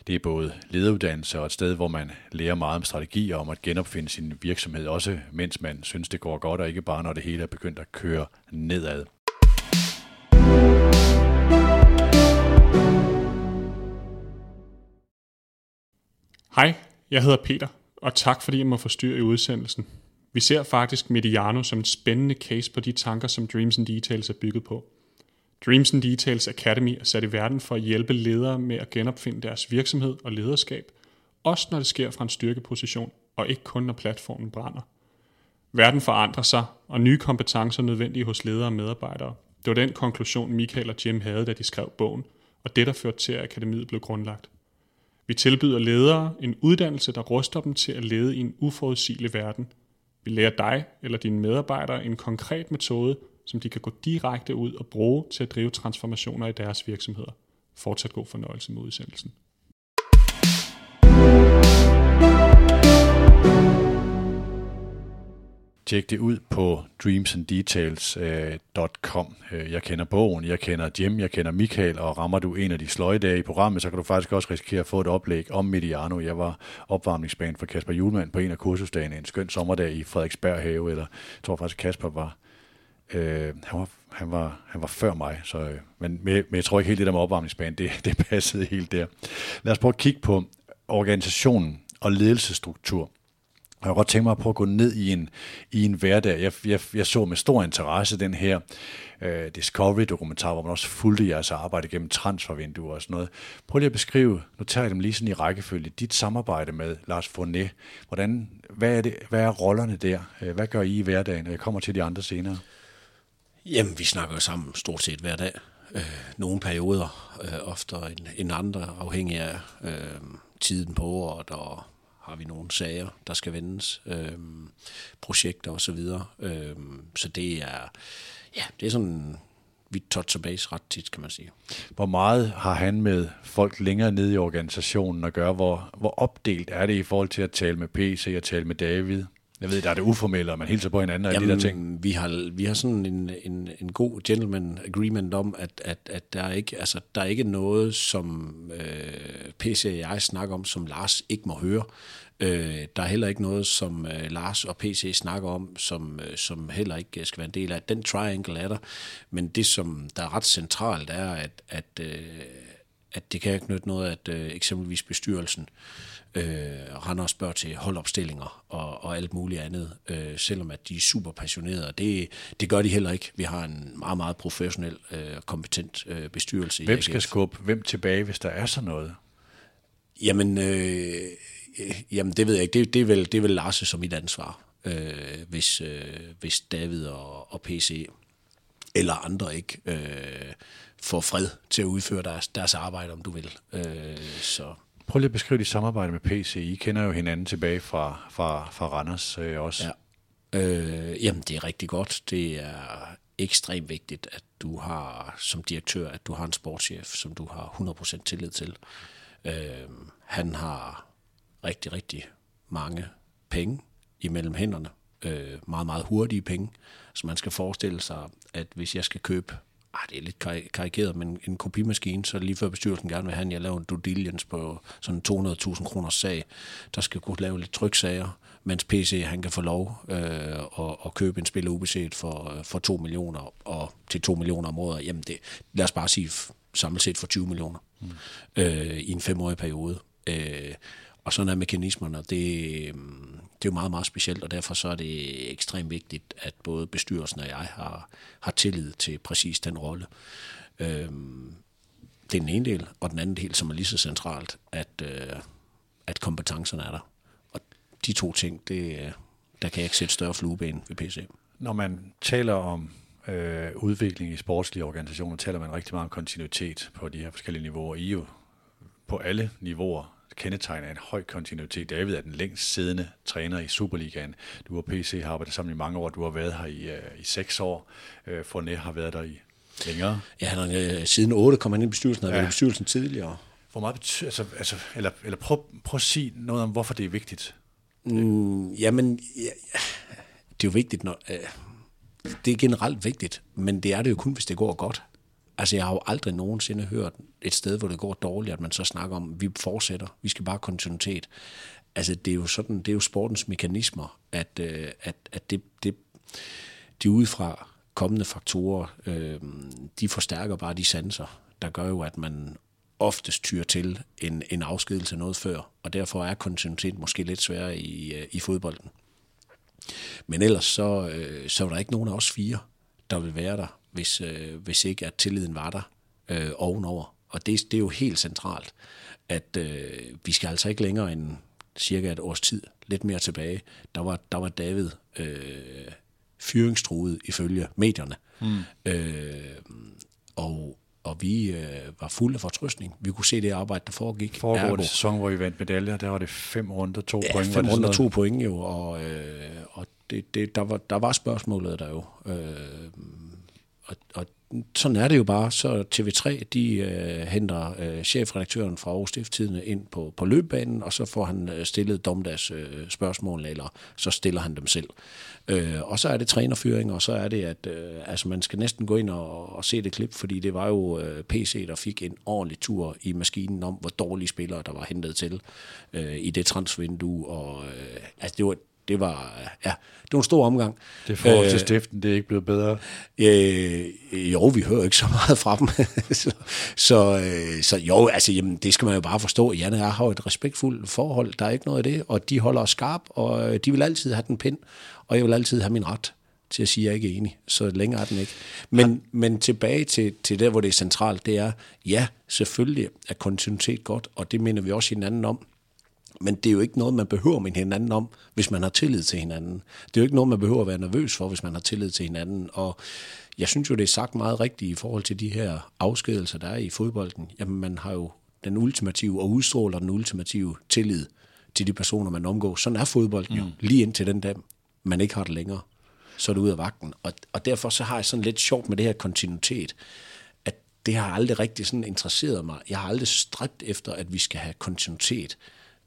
A: Det er både lederuddannelse og et sted, hvor man lærer meget om strategier om at genopfinde sin virksomhed, også mens man synes, det går godt, og ikke bare når det hele er begyndt at køre nedad.
D: Jeg hedder Peter, og tak fordi jeg må forstyrre i udsendelsen. Vi ser faktisk Mediano som en spændende case på de tanker, som Dreams and Details er bygget på. Dreams and Details Academy er sat i verden for at hjælpe ledere med at genopfinde deres virksomhed og lederskab, også når det sker fra en styrkeposition, og ikke kun når platformen brænder. Verden forandrer sig, og nye kompetencer er nødvendige hos ledere og medarbejdere. Det var den konklusion, Michael og Jim havde, da de skrev bogen, og det, der førte til, at akademiet blev grundlagt. Vi tilbyder ledere en uddannelse, der ruster dem til at lede i en uforudsigelig verden. Vi lærer dig eller dine medarbejdere en konkret metode, som de kan gå direkte ud og bruge til at drive transformationer i deres virksomheder. Fortsat god fornøjelse med udsendelsen.
A: Tjekke det ud på dreamsanddetails.com. Øh, øh, jeg kender bogen, jeg kender Jim, jeg kender Michael, og rammer du en af de sløje dage i programmet, så kan du faktisk også risikere at få et oplæg om Mediano. Jeg var opvarmningsbane for Kasper Julemand på en af kursusdagene, en skøn sommerdag i Frederiksberg have, eller jeg tror faktisk Kasper var, øh, han var han var, han var før mig, så, øh, men, men jeg tror ikke helt det der med opvarmningsbanen, det, det passede helt der. Lad os prøve at kigge på organisationen og ledelsesstruktur. Jeg kunne godt tænke mig at prøve at gå ned i en, i en hverdag. Jeg, jeg, jeg så med stor interesse den her uh, Discovery-dokumentar, hvor man også fulgte jeres arbejde gennem transfervinduer og sådan noget. Prøv lige at beskrive, nu tager jeg dem lige sådan i rækkefølge, dit samarbejde med Lars Fournet. Hvordan, hvad, er det, hvad er rollerne der? Uh, hvad gør I i hverdagen? Jeg kommer til de andre senere.
B: Jamen, vi snakker sammen stort set hver dag. Uh, nogle perioder, uh, oftere end, end andre, afhængig af uh, tiden på året og har vi nogle sager, der skal vendes, øh, projekter og så videre. Øh, så det er, ja, det er sådan, vi toucher base ret tit, kan man sige.
A: Hvor meget har han med folk længere nede i organisationen at gøre? Hvor, hvor opdelt er det i forhold til at tale med PC og tale med David? Jeg ved, der er det uformelle, og man hilser på hinanden og alle de der ting.
B: Vi har, vi har sådan en, en, en god gentleman agreement om, at, at, at der, er ikke, altså, der er ikke noget, som øh, PC og jeg snakker om, som Lars ikke må høre. Øh, der er heller ikke noget, som øh, Lars og PC snakker om, som, øh, som heller ikke skal være en del af. Den triangle er der, men det, som der er ret centralt, er, at, at, øh, at det kan ikke nytte noget, at øh, eksempelvis bestyrelsen øh, render og spørger til holdopstillinger og, og alt muligt andet, øh, selvom at de er super passionerede. Det, det gør de heller ikke. Vi har en meget, meget professionel og øh, kompetent øh, bestyrelse.
A: Hvem skal skubbe hvem tilbage, hvis der er sådan noget?
B: Jamen, øh, jamen det ved jeg ikke. Det, det, er, vel, det er vel Lars som mit ansvar, øh, hvis, øh, hvis David og, og PC eller andre ikke øh, får fred til at udføre deres, deres arbejde, om du vil. Øh, så
A: Prøv lige at beskrive dit samarbejde med PC. I kender jo hinanden tilbage fra, fra, fra Randers øh, også.
B: Ja. Øh, jamen, det er rigtig godt. Det er ekstremt vigtigt, at du har som direktør, at du har en sportschef, som du har 100% tillid til. Øh, han har rigtig, rigtig mange penge imellem hænderne. Øh, meget, meget hurtige penge. Så man skal forestille sig, at hvis jeg skal købe ah, det er lidt karikeret, men en kopimaskine, så lige før bestyrelsen gerne vil have, at jeg laver en due diligence på sådan 200.000 kroner sag, der skal kunne lave lidt tryksager, mens PC han kan få lov øh, at, at købe en spil ubeset for, for 2 millioner, og til 2 millioner om året, jamen det, lad os bare sige samlet set for 20 millioner mm. øh, i en femårig periode. Øh, og sådan er mekanismerne, det, øhm, det er jo meget, meget specielt, og derfor så er det ekstremt vigtigt, at både bestyrelsen og jeg har, har tillid til præcis den rolle. Øhm, det er den ene del, og den anden del, som er lige så centralt, at, øh, at kompetencerne er der. Og de to ting, det, øh, der kan jeg ikke sætte større flueben ved PC.
A: Når man taler om øh, udvikling i sportslige organisationer, taler man rigtig meget om kontinuitet på de her forskellige niveauer. I jo på alle niveauer kendetegner en høj kontinuitet. David er den længst siddende træner i Superligaen. Du og PC har arbejdet sammen i mange år. Du har været her i, uh, i seks år. Uh, Fornet har været der i længere.
B: Ja, han har uh, siden 8 kom han ind i bestyrelsen, og ja. været i bestyrelsen tidligere.
A: Hvor meget betyder, altså, altså, eller, eller prøv, prøv at sige noget om, hvorfor det er vigtigt.
B: Mm, jamen, ja, det er jo vigtigt, når, uh, det er generelt vigtigt, men det er det jo kun, hvis det går godt. Altså, jeg har jo aldrig nogensinde hørt et sted, hvor det går dårligt, at man så snakker om, at vi fortsætter, vi skal bare kontinuitet. Altså, det er jo sådan, det er jo sportens mekanismer, at, øh, at, at det, det, de udefra kommende faktorer, øh, de forstærker bare de sanser, der gør jo, at man oftest tyrer til en, en afskedelse noget før, og derfor er kontinuitet måske lidt sværere i, øh, i fodbolden. Men ellers så, øh, så var der ikke nogen af os fire, der vil være der hvis, øh, hvis ikke at tilliden var der øh, ovenover. Og det, det er jo helt centralt, at øh, vi skal altså ikke længere end cirka et års tid, lidt mere tilbage, der var, der var David øh, fyringstruet ifølge medierne. Mm. Øh, og, og vi øh, var fulde af fortrøstning. Vi kunne se det arbejde, der foregik.
A: Foregående sæson, hvor I vandt medaljer, der var det fem runder, to
B: ja,
A: point.
B: fem runder, to point jo, og, øh, og det, det, der, var, der var spørgsmålet der jo. Øh, og, og sådan er det jo bare. Så TV3, de øh, henter øh, chefredaktøren fra Aarhus Stifttidene ind på, på løbebanen, og så får han øh, stillet domdags øh, spørgsmål, eller så stiller han dem selv. Øh, og så er det trænerfyring, og så er det, at øh, altså man skal næsten gå ind og, og se det klip, fordi det var jo øh, PC, der fik en ordentlig tur i maskinen om, hvor dårlige spillere, der var hentet til øh, i det transfervindue. Og, øh, altså det var, det var, ja, det var en stor omgang.
A: Det forhold til øh, stiften, det er ikke blevet bedre?
B: Øh, jo, vi hører ikke så meget fra dem. så, så, øh, så jo, altså, jamen, det skal man jo bare forstå. Jan og jeg har jo et respektfuldt forhold. Der er ikke noget af det, og de holder os skarp, og de vil altid have den pind, og jeg vil altid have min ret til at sige, at jeg ikke er enig. Så længere er den ikke. Men, Han... men tilbage til, til der, hvor det er centralt, det er, ja, selvfølgelig er kontinuitet godt, og det minder vi også hinanden om. Men det er jo ikke noget, man behøver med hinanden om, hvis man har tillid til hinanden. Det er jo ikke noget, man behøver at være nervøs for, hvis man har tillid til hinanden. Og jeg synes jo, det er sagt meget rigtigt i forhold til de her afskedelser, der er i fodbolden. Jamen, man har jo den ultimative og udstråler den ultimative tillid til de personer, man omgår. Sådan er fodbolden jo, mm. lige indtil den dag, man ikke har det længere. Så er det ud af vagten. Og, og derfor så har jeg sådan lidt sjovt med det her kontinuitet, at det har aldrig rigtig sådan interesseret mig. Jeg har aldrig stræbt efter, at vi skal have kontinuitet.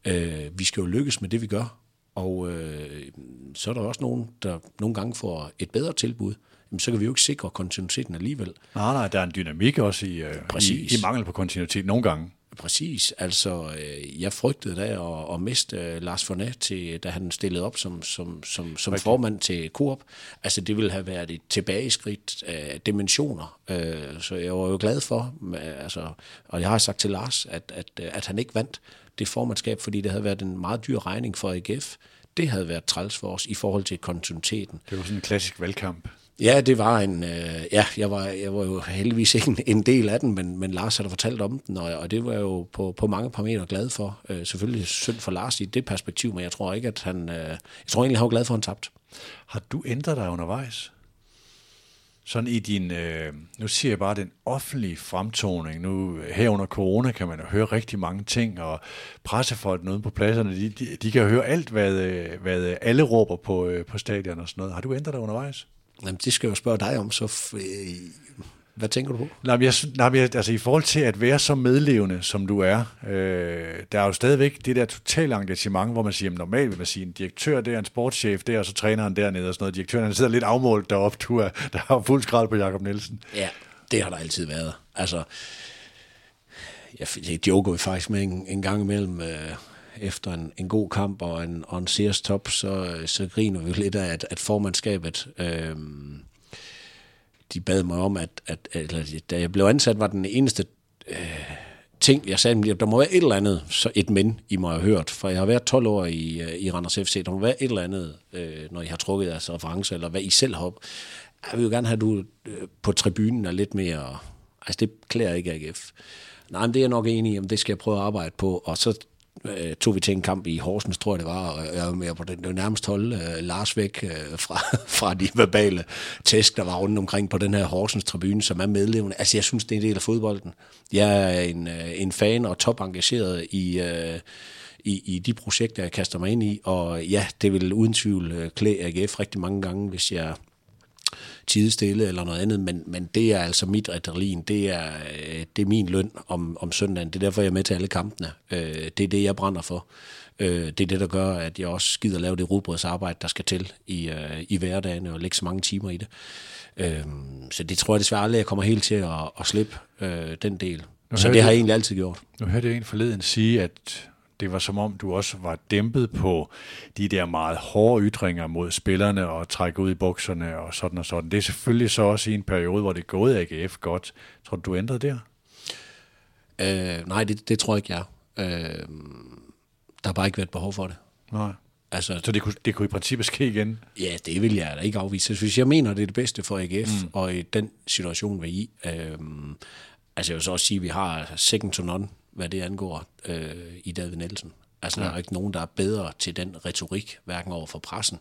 B: Øh, vi skal jo lykkes med det, vi gør. Og øh, så er der også nogen, der nogle gange får et bedre tilbud. Jamen, så kan vi jo ikke sikre kontinuiteten alligevel.
A: Nej, nej, der er en dynamik også i, øh, i, i mangel på kontinuitet nogle gange.
B: Præcis. Altså, øh, jeg frygtede da at, at miste øh, Lars Fornet, til, da han stillede op som, som, som, som formand til Coop. Altså, det ville have været et tilbageskridt af dimensioner. Øh, så jeg var jo glad for, altså, og jeg har sagt til Lars, at, at, at han ikke vandt det formandskab, fordi det havde været en meget dyr regning for AGF. Det havde været træls for os i forhold til kontinuiteten.
A: Det var sådan en klassisk valgkamp.
B: Ja, det var en, øh, ja, jeg var, jeg var jo heldigvis ikke en, en del af den, men, men Lars havde fortalt om den, og, og det var jeg jo på, på mange parametre glad for. Øh, selvfølgelig synd for Lars i det perspektiv, men jeg tror ikke, at han, øh, jeg tror egentlig, han var glad for, at han tabt.
A: Har du ændret dig undervejs? Sådan i din, øh, nu siger jeg bare, den offentlige fremtoning, nu her under corona kan man jo høre rigtig mange ting, og pressefolk nede på pladserne, de, de, de kan høre alt, hvad, øh, hvad alle råber på, øh, på stadion og sådan noget. Har du ændret dig undervejs?
B: Jamen, det skal jeg jo spørge dig om, så øh, hvad tænker du på?
A: Nej, jeg, nej, jeg, altså i forhold til at være så medlevende, som du er, øh, der er jo stadigvæk det der totale engagement, hvor man siger, at normalt vil man sige, en direktør der, en sportschef der, og så træner han dernede og sådan noget. Direktøren han sidder lidt afmålt deroppe, du er, der har fuld skrald på Jakob Nielsen.
B: Ja, det har der altid været. Altså, jeg, jeg joker jo faktisk med en, en gang imellem, øh, efter en, en god kamp og en, og en Sears top, så, så griner vi lidt af, at, at formandskabet, øh, de bad mig om, at, at eller, da jeg blev ansat, var den eneste øh, ting, jeg sagde, der må være et eller andet, så et men, I må have hørt, for jeg har været 12 år i, øh, i Randers FC, der må være et eller andet, øh, når I har trukket jeres reference, eller hvad I selv har op. Jeg vil jo gerne have, at du øh, på tribunen er lidt mere, altså det klæder ikke AGF. Nej, men det er jeg nok enig i, om det skal jeg prøve at arbejde på, og så øh, tog vi til en kamp i Horsens, tror jeg det var, og jeg var med på den, det var nærmest holde øh, Lars væk øh, fra, fra de verbale tæsk, der var rundt omkring på den her Horsens tribune, som er medlevende. Altså, jeg synes, det er en del af fodbolden. Jeg er en, øh, en fan og top engageret i... Øh, i, i de projekter, jeg kaster mig ind i, og ja, det vil uden tvivl øh, klæde AGF rigtig mange gange, hvis jeg tidestille eller noget andet, men, men det er altså mit adrenalin, det er, øh, det er min løn om, om søndagen, det er derfor, jeg er med til alle kampene. Øh, det er det, jeg brænder for. Øh, det er det, der gør, at jeg også gider lave det rugbrødsarbejde, der skal til i, i hverdagen, og lægge så mange timer i det. Så det tror jeg desværre aldrig, jeg kommer helt til at, at slippe den del. Nu så det har jeg egentlig altid gjort.
A: Nu hørte jeg en forleden sige, at det var som om, du også var dæmpet på de der meget hårde ytringer mod spillerne og trække ud i bukserne og sådan og sådan. Det er selvfølgelig så også i en periode, hvor det gået AGF godt. Tror du, du ændrede der?
B: Øh, nej, det, det tror jeg ikke, jeg øh, Der har bare ikke været behov for det.
A: Nej. Altså, så det kunne, det kunne i princippet ske igen?
B: Ja, det vil jeg da ikke afvise. Hvis jeg mener, det er det bedste for AGF, mm. og i den situation, vi er i, øh, altså jeg vil så også sige, at vi har second to none hvad det angår øh, i David Nielsen. Altså, ja. der er ikke nogen, der er bedre til den retorik, hverken over for pressen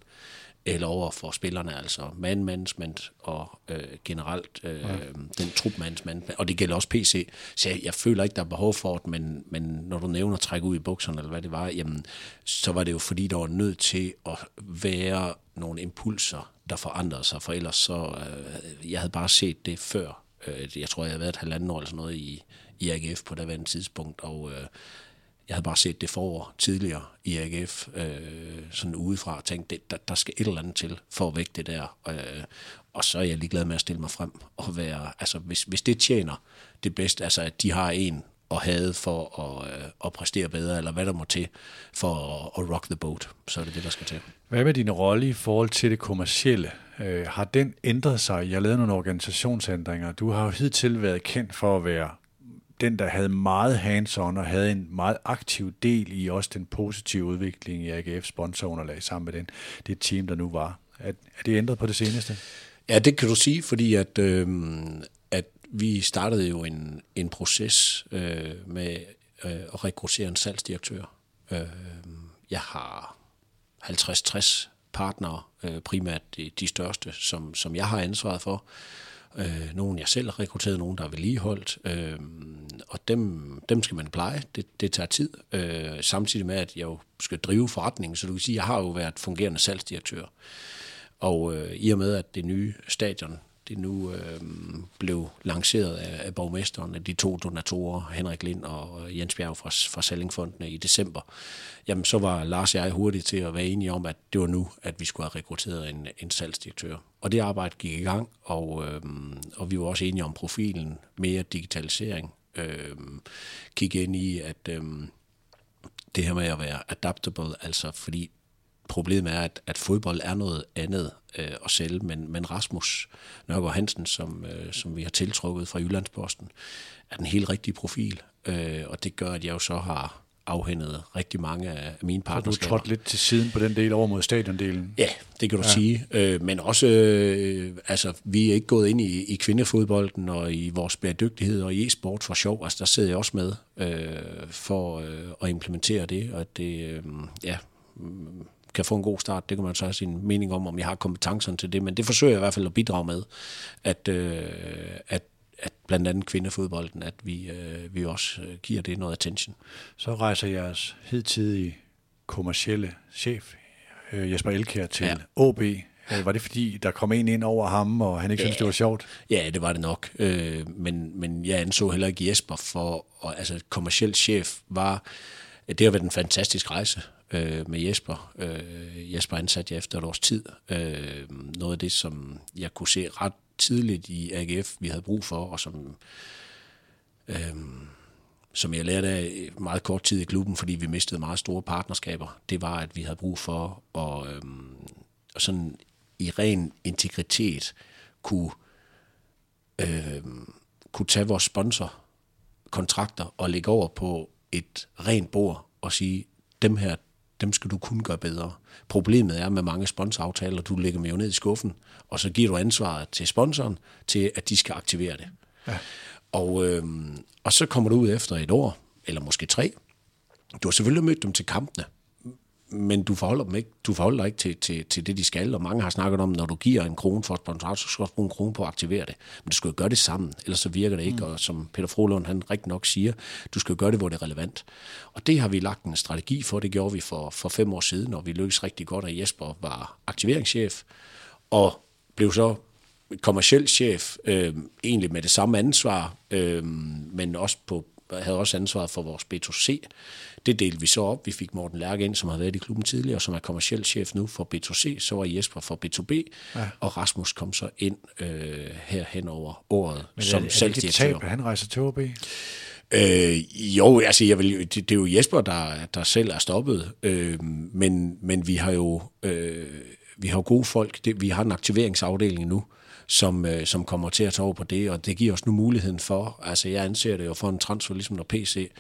B: eller over for spillerne, altså man management og øh, generelt øh, ja. den trup management, og det gælder også PC. Så jeg, jeg føler ikke, der er behov for det, men, men når du nævner trække ud i bukserne, eller hvad det var, jamen, så var det jo fordi, der var nødt til at være nogle impulser, der forandrede sig, for ellers så, øh, jeg havde bare set det før. Øh, jeg tror, jeg havde været et halvandet år eller sådan noget i, i AGF på det tidspunkt, og øh, jeg havde bare set det forår tidligere i AGF, øh, sådan udefra, og tænkt, det, der, der skal et eller andet til for at vække det der. Øh, og så er jeg ligeglad med at stille mig frem og være, altså hvis, hvis det tjener det bedste, altså at de har en og havde for at, øh, at præstere bedre, eller hvad der må til for at, at rock the boat, så er det det, der skal til.
A: Hvad med din rolle i forhold til det kommercielle? Øh, har den ændret sig? Jeg lavede nogle organisationsændringer. Du har jo hidtil været kendt for at være den, der havde meget hands-on og havde en meget aktiv del i også den positive udvikling i AGF sponsorunderlag sammen med den, det team, der nu var. Er, er det ændret på det seneste?
B: Ja, det kan du sige, fordi at, øh, at vi startede jo en, en proces øh, med øh, at rekruttere en salgsdirektør. Øh, jeg har 50-60 partnere, øh, primært de, de største, som, som jeg har ansvaret for øh, nogen jeg selv har rekrutteret, nogen der er vedligeholdt, øh, og dem, dem skal man pleje, det, det tager tid, øh, samtidig med, at jeg jo skal drive forretningen, så du kan sige, at jeg har jo været fungerende salgsdirektør, og øh, i og med, at det nye stadion det nu øh, blev lanceret af, af borgmesteren, af de to donatorer, Henrik Lind og Jens Bjerg fra, fra Sallingfondene i december, jamen så var Lars og jeg hurtigt til at være enige om, at det var nu, at vi skulle have rekrutteret en, en salgsdirektør. Og det arbejde gik i gang, og, øh, og vi var også enige om profilen, mere digitalisering, øh, kigge ind i, at øh, det her med at være adaptable, altså fordi problemet er, at, at fodbold er noget andet øh, at sælge, men, men Rasmus Nørgaard Hansen, som, øh, som vi har tiltrukket fra Jyllandsposten, er den helt rigtige profil, øh, og det gør, at jeg jo så har afhændet rigtig mange af mine partnerskaber.
A: Så du trådt lidt til siden på den del over mod stadiondelen?
B: Ja, det kan du ja. sige. Øh, men også, øh, altså, vi er ikke gået ind i, i kvindefodbolden og i vores bæredygtighed og i e-sport for sjov. Altså, der sidder jeg også med øh, for øh, at implementere det, og det, øh, ja, kan få en god start. Det kan man så have sin mening om, om jeg har kompetencerne til det, men det forsøger jeg i hvert fald at bidrage med, at, øh, at at blandt andet kvindefodbolden, at vi, øh, vi også øh, giver det noget attention.
A: Så rejser jeres hidtidige kommercielle chef, øh, Jesper Elkær, til ja. OB. Øh, var det fordi, der kom en ind over ham, og han ikke ja, synes det var sjovt?
B: Ja, det var det nok. Øh, men, men jeg anså heller ikke Jesper for, og, altså kommerciel chef var, det har været en fantastisk rejse øh, med Jesper. Øh, Jesper ansatte jeg efter et års tid. Øh, noget af det, som jeg kunne se ret tidligt i AGF, vi havde brug for, og som, øh, som jeg lærte af meget kort tid i klubben, fordi vi mistede meget store partnerskaber, det var, at vi havde brug for at øh, sådan i ren integritet kunne, øh, kunne tage vores sponsorkontrakter og lægge over på et rent bord og sige, dem her, dem skal du kun gøre bedre. Problemet er med mange sponsoraftaler, du lægger med jo ned i skuffen, og så giver du ansvaret til sponsoren til, at de skal aktivere det. Ja. Og, øh, og så kommer du ud efter et år, eller måske tre. Du har selvfølgelig mødt dem til kampene, men du forholder, dem ikke, du forholder dig ikke til, til, til det, de skal, og mange har snakket om, når du giver en krone for et sponsorat, så skal du bruge en krone på at aktivere det. Men du skal jo gøre det sammen, ellers så virker det ikke, mm. og som Peter Frohlund han rigtig nok siger, du skal jo gøre det, hvor det er relevant. Og det har vi lagt en strategi for, det gjorde vi for, for fem år siden, og vi lykkedes rigtig godt, at Jesper var aktiveringschef, og blev så kommersiel chef, øh, egentlig med det samme ansvar, øh, men også på, havde også ansvaret for vores B2C. Det delte vi så op. Vi fik Morten Lærke ind, som har været i klubben tidligere, som er kommersiel chef nu for B2C. Så var Jesper for B2B, ja. og Rasmus kom så ind øh, her hen over året
A: Men som er, er det ikke tab, han rejser til OB?
B: Øh, jo, altså jeg vil, det, det er jo Jesper, der, der selv er stoppet, øh, men, men vi har jo øh, vi har gode folk. Det, vi har en aktiveringsafdeling nu, som, øh, som kommer til at tage over på det, og det giver os nu muligheden for, altså jeg anser det jo for en transfer, ligesom når PC,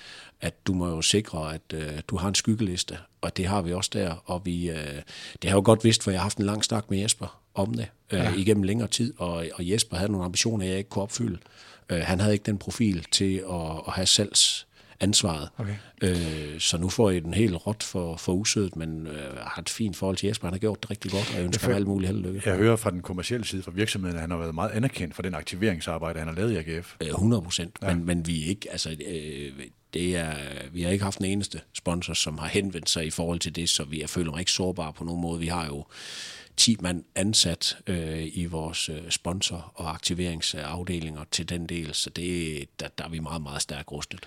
B: at du må jo sikre, at øh, du har en skyggeliste, og det har vi også der, og vi, øh, det har jo godt vidst, for jeg har haft en lang snak med Jesper om det, øh, ja. igennem længere tid, og, og Jesper havde nogle ambitioner, jeg ikke kunne opfylde. Øh, han havde ikke den profil til at, at have salgs ansvaret. Okay. Øh, så nu får I den helt råt for, for usødet, men øh, har et fint forhold til Jesper. Han har gjort det rigtig godt, og jeg ønsker ham alt muligt held og lykke.
A: Jeg hører fra den kommercielle side fra virksomheden, at han har været meget anerkendt for den aktiveringsarbejde, han har lavet i AGF.
B: 100 procent, ja. men, men vi er ikke, altså, øh, det er, vi har ikke haft den eneste sponsor, som har henvendt sig i forhold til det, så vi er føler mig ikke sårbare på nogen måde. Vi har jo 10 mand ansat øh, i vores øh, sponsor- og aktiveringsafdelinger til den del, så det, der, der er vi meget, meget stærkt rustet.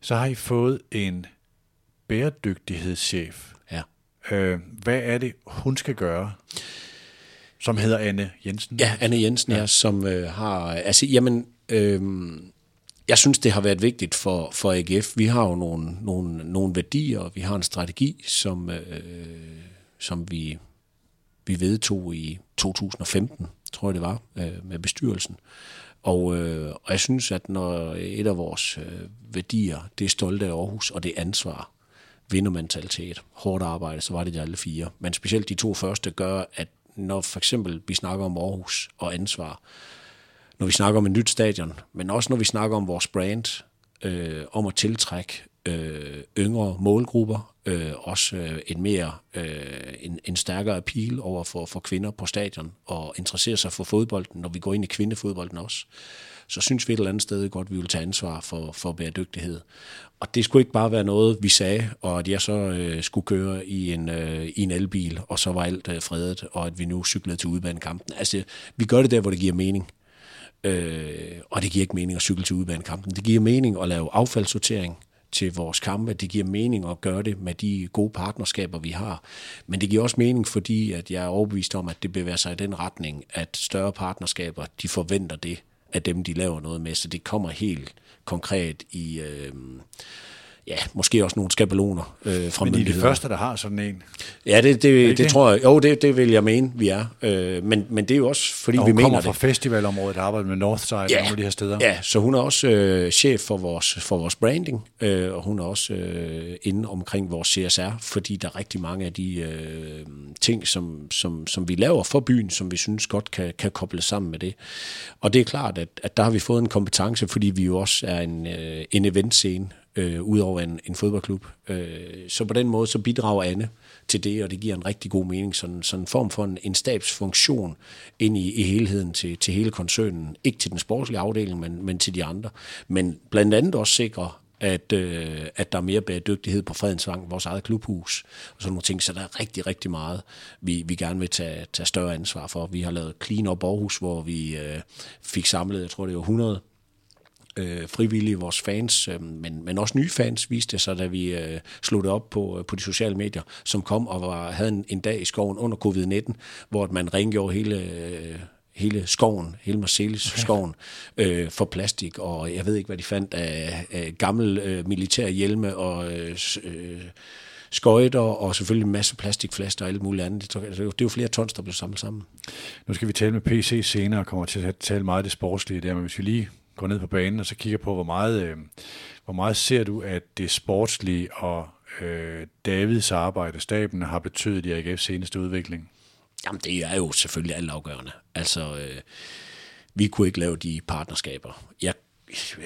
A: Så har I fået en bæredygtighedschef.
B: Ja.
A: Øh, hvad er det, hun skal gøre? Som hedder Anne Jensen.
B: Ja, Anne Jensen, ja, ja som øh, har... Altså, jamen... Øh, jeg synes, det har været vigtigt for, for AGF. Vi har jo nogle, nogle, nogle værdier, vi har en strategi, som, øh, som vi vi vedtog i 2015, tror jeg det var, øh, med bestyrelsen. Og, øh, og jeg synes, at når et af vores øh, værdier, det er stolte af Aarhus, og det er ansvar, vindermentalitet, hårdt arbejde, så var det de alle fire. Men specielt de to første gør, at når for eksempel vi snakker om Aarhus og ansvar, når vi snakker om et nyt stadion, men også når vi snakker om vores brand, øh, om at tiltrække øh, yngre målgrupper, øh, også øh, en mere øh, en, en stærkere appeal over for, for kvinder på stadion og interessere sig for fodbolden, når vi går ind i kvindefodbolden også. Så synes vi et eller andet sted godt, at vi vil tage ansvar for, for bæredygtighed. Og det skulle ikke bare være noget, vi sagde, og at jeg så øh, skulle køre i en, øh, i en elbil, og så var alt øh, fredet, og at vi nu cyklede til udbanekampen. Altså, vi gør det der, hvor det giver mening. Øh, og det giver ikke mening at cykle til udbanekampen. Det giver mening at lave affaldssortering til vores kampe. Det giver mening at gøre det med de gode partnerskaber, vi har. Men det giver også mening, fordi at jeg er overbevist om, at det bevæger sig i den retning, at større partnerskaber, de forventer det af dem, de laver noget med. Så det kommer helt konkret i... Øh, ja, måske også nogle skabeloner øh, fra
A: Men I er de første, der har sådan en.
B: Ja, det, det, det, det tror jeg. Jo, det, det vil jeg mene, vi er. Øh, men, men det er jo også, fordi
A: og
B: vi mener
A: kommer
B: det.
A: fra festivalområdet, der arbejder med Northside og nogle af de her steder.
B: Ja, så hun er også øh, chef for vores, for vores branding, øh, og hun er også øh, inde omkring vores CSR, fordi der er rigtig mange af de øh, ting, som, som, som vi laver for byen, som vi synes godt kan, kan kobles sammen med det. Og det er klart, at, at der har vi fået en kompetence, fordi vi jo også er en, øh, en eventscene, øh, ud over en, en fodboldklub. Øh, så på den måde så bidrager Anne til det, og det giver en rigtig god mening. Sådan, sådan en form for en, en stabsfunktion ind i, i helheden til, til hele koncernen. Ikke til den sportslige afdeling, men, men til de andre. Men blandt andet også sikre, at, øh, at der er mere bæredygtighed på Fredensvang, vores eget klubhus, og sådan nogle ting. Så der er rigtig, rigtig meget, vi, vi gerne vil tage, tage større ansvar for. Vi har lavet Clean Up Aarhus, hvor vi øh, fik samlet, jeg tror det var 100 øh, frivillige, vores fans, øh, men, men også nye fans, viste det sig, da vi øh, slog det op på, på de sociale medier, som kom og var, havde en, en dag i skoven under covid-19, hvor man rengjorde hele... Øh, hele skoven, hele Marcelis okay. skoven, øh, for plastik, og jeg ved ikke, hvad de fandt af, af gamle øh, militære hjelme og øh, øh, skøjter, og selvfølgelig en masse plastikflasker og alt muligt andet. Det, det er jo flere tons, der blev samlet sammen.
A: Nu skal vi tale med PC senere, og kommer til at tale meget af det sportslige der, men hvis vi lige går ned på banen og så kigger på, hvor meget, øh, hvor meget ser du, at det sportslige og øh, Davids arbejde, staben, har betydet i AGF's seneste udvikling?
B: Jamen, det er jo selvfølgelig altafgørende. Altså, øh, vi kunne ikke lave de partnerskaber. Jeg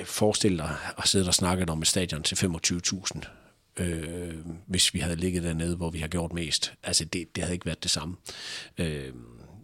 B: forestiller dig at sidde og snakke om et stadion til 25.000, øh, hvis vi havde ligget dernede, hvor vi har gjort mest. Altså, det, det havde ikke været det samme. Øh,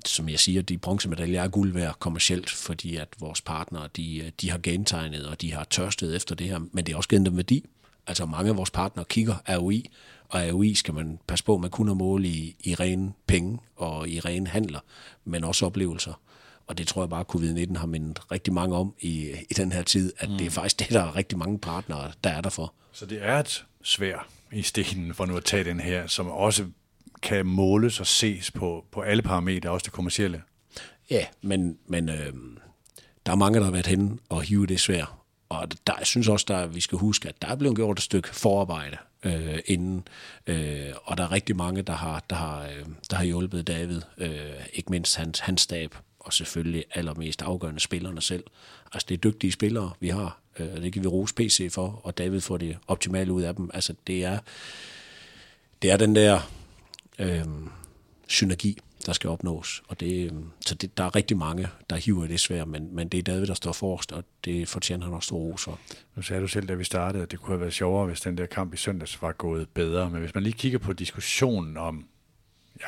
B: som jeg siger, de bronzemedaljer er guld værd kommercielt, fordi at vores partnere, de, de har gentegnet, og de har tørstet efter det her, men det er også givet dem værdi. Altså mange af vores partnere kigger ROI, og ROI skal man passe på, man kun har mål i, i rene penge og i rene handler, men også oplevelser. Og det tror jeg bare, at covid-19 har mindet rigtig mange om i, i den her tid, at mm. det er faktisk det, der er rigtig mange partnere, der er der for.
A: Så det er et svær i stenen for nu at tage den her, som også kan måles og ses på, på alle parametre, også det kommercielle.
B: Ja, men, men øh, der er mange, der har været henne og hive det svært. Og der, jeg synes også, der, vi skal huske, at der er blevet gjort et stykke forarbejde øh, inden, øh, og der er rigtig mange, der har, der har, øh, der har hjulpet David, øh, ikke mindst hans, hans stab, og selvfølgelig allermest afgørende spillerne selv. Altså det er dygtige spillere, vi har, øh, og det kan vi rose PC for, og David får det optimale ud af dem. Altså det er, det er den der øh, synergi, der skal opnås. Og det, øhm, så det, der er rigtig mange, der hiver det svært, men, men det er David, der står forrest, og det fortjener han også stor ros for.
A: Nu sagde du selv, da vi startede, at det kunne have været sjovere, hvis den der kamp i søndags var gået bedre. Men hvis man lige kigger på diskussionen om,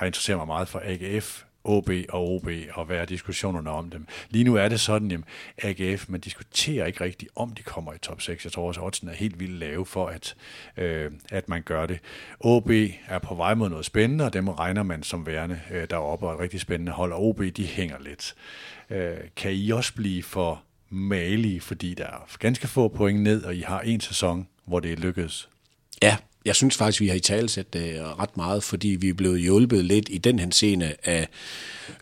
A: jeg interesserer mig meget for AGF, OB og OB, og hvad er diskussionerne om dem. Lige nu er det sådan, at AGF, man diskuterer ikke rigtigt, om de kommer i top 6. Jeg tror også, at oddsen er helt vildt lave for, at, øh, at man gør det. OB er på vej mod noget spændende, og dem regner man som værende øh, deroppe, og et rigtig spændende hold, og OB, de hænger lidt. Øh, kan I også blive for malige, fordi der er ganske få point ned, og I har en sæson, hvor det er lykkedes?
B: Ja, jeg synes faktisk, vi har i tale sat det ret meget, fordi vi er blevet hjulpet lidt i den her scene af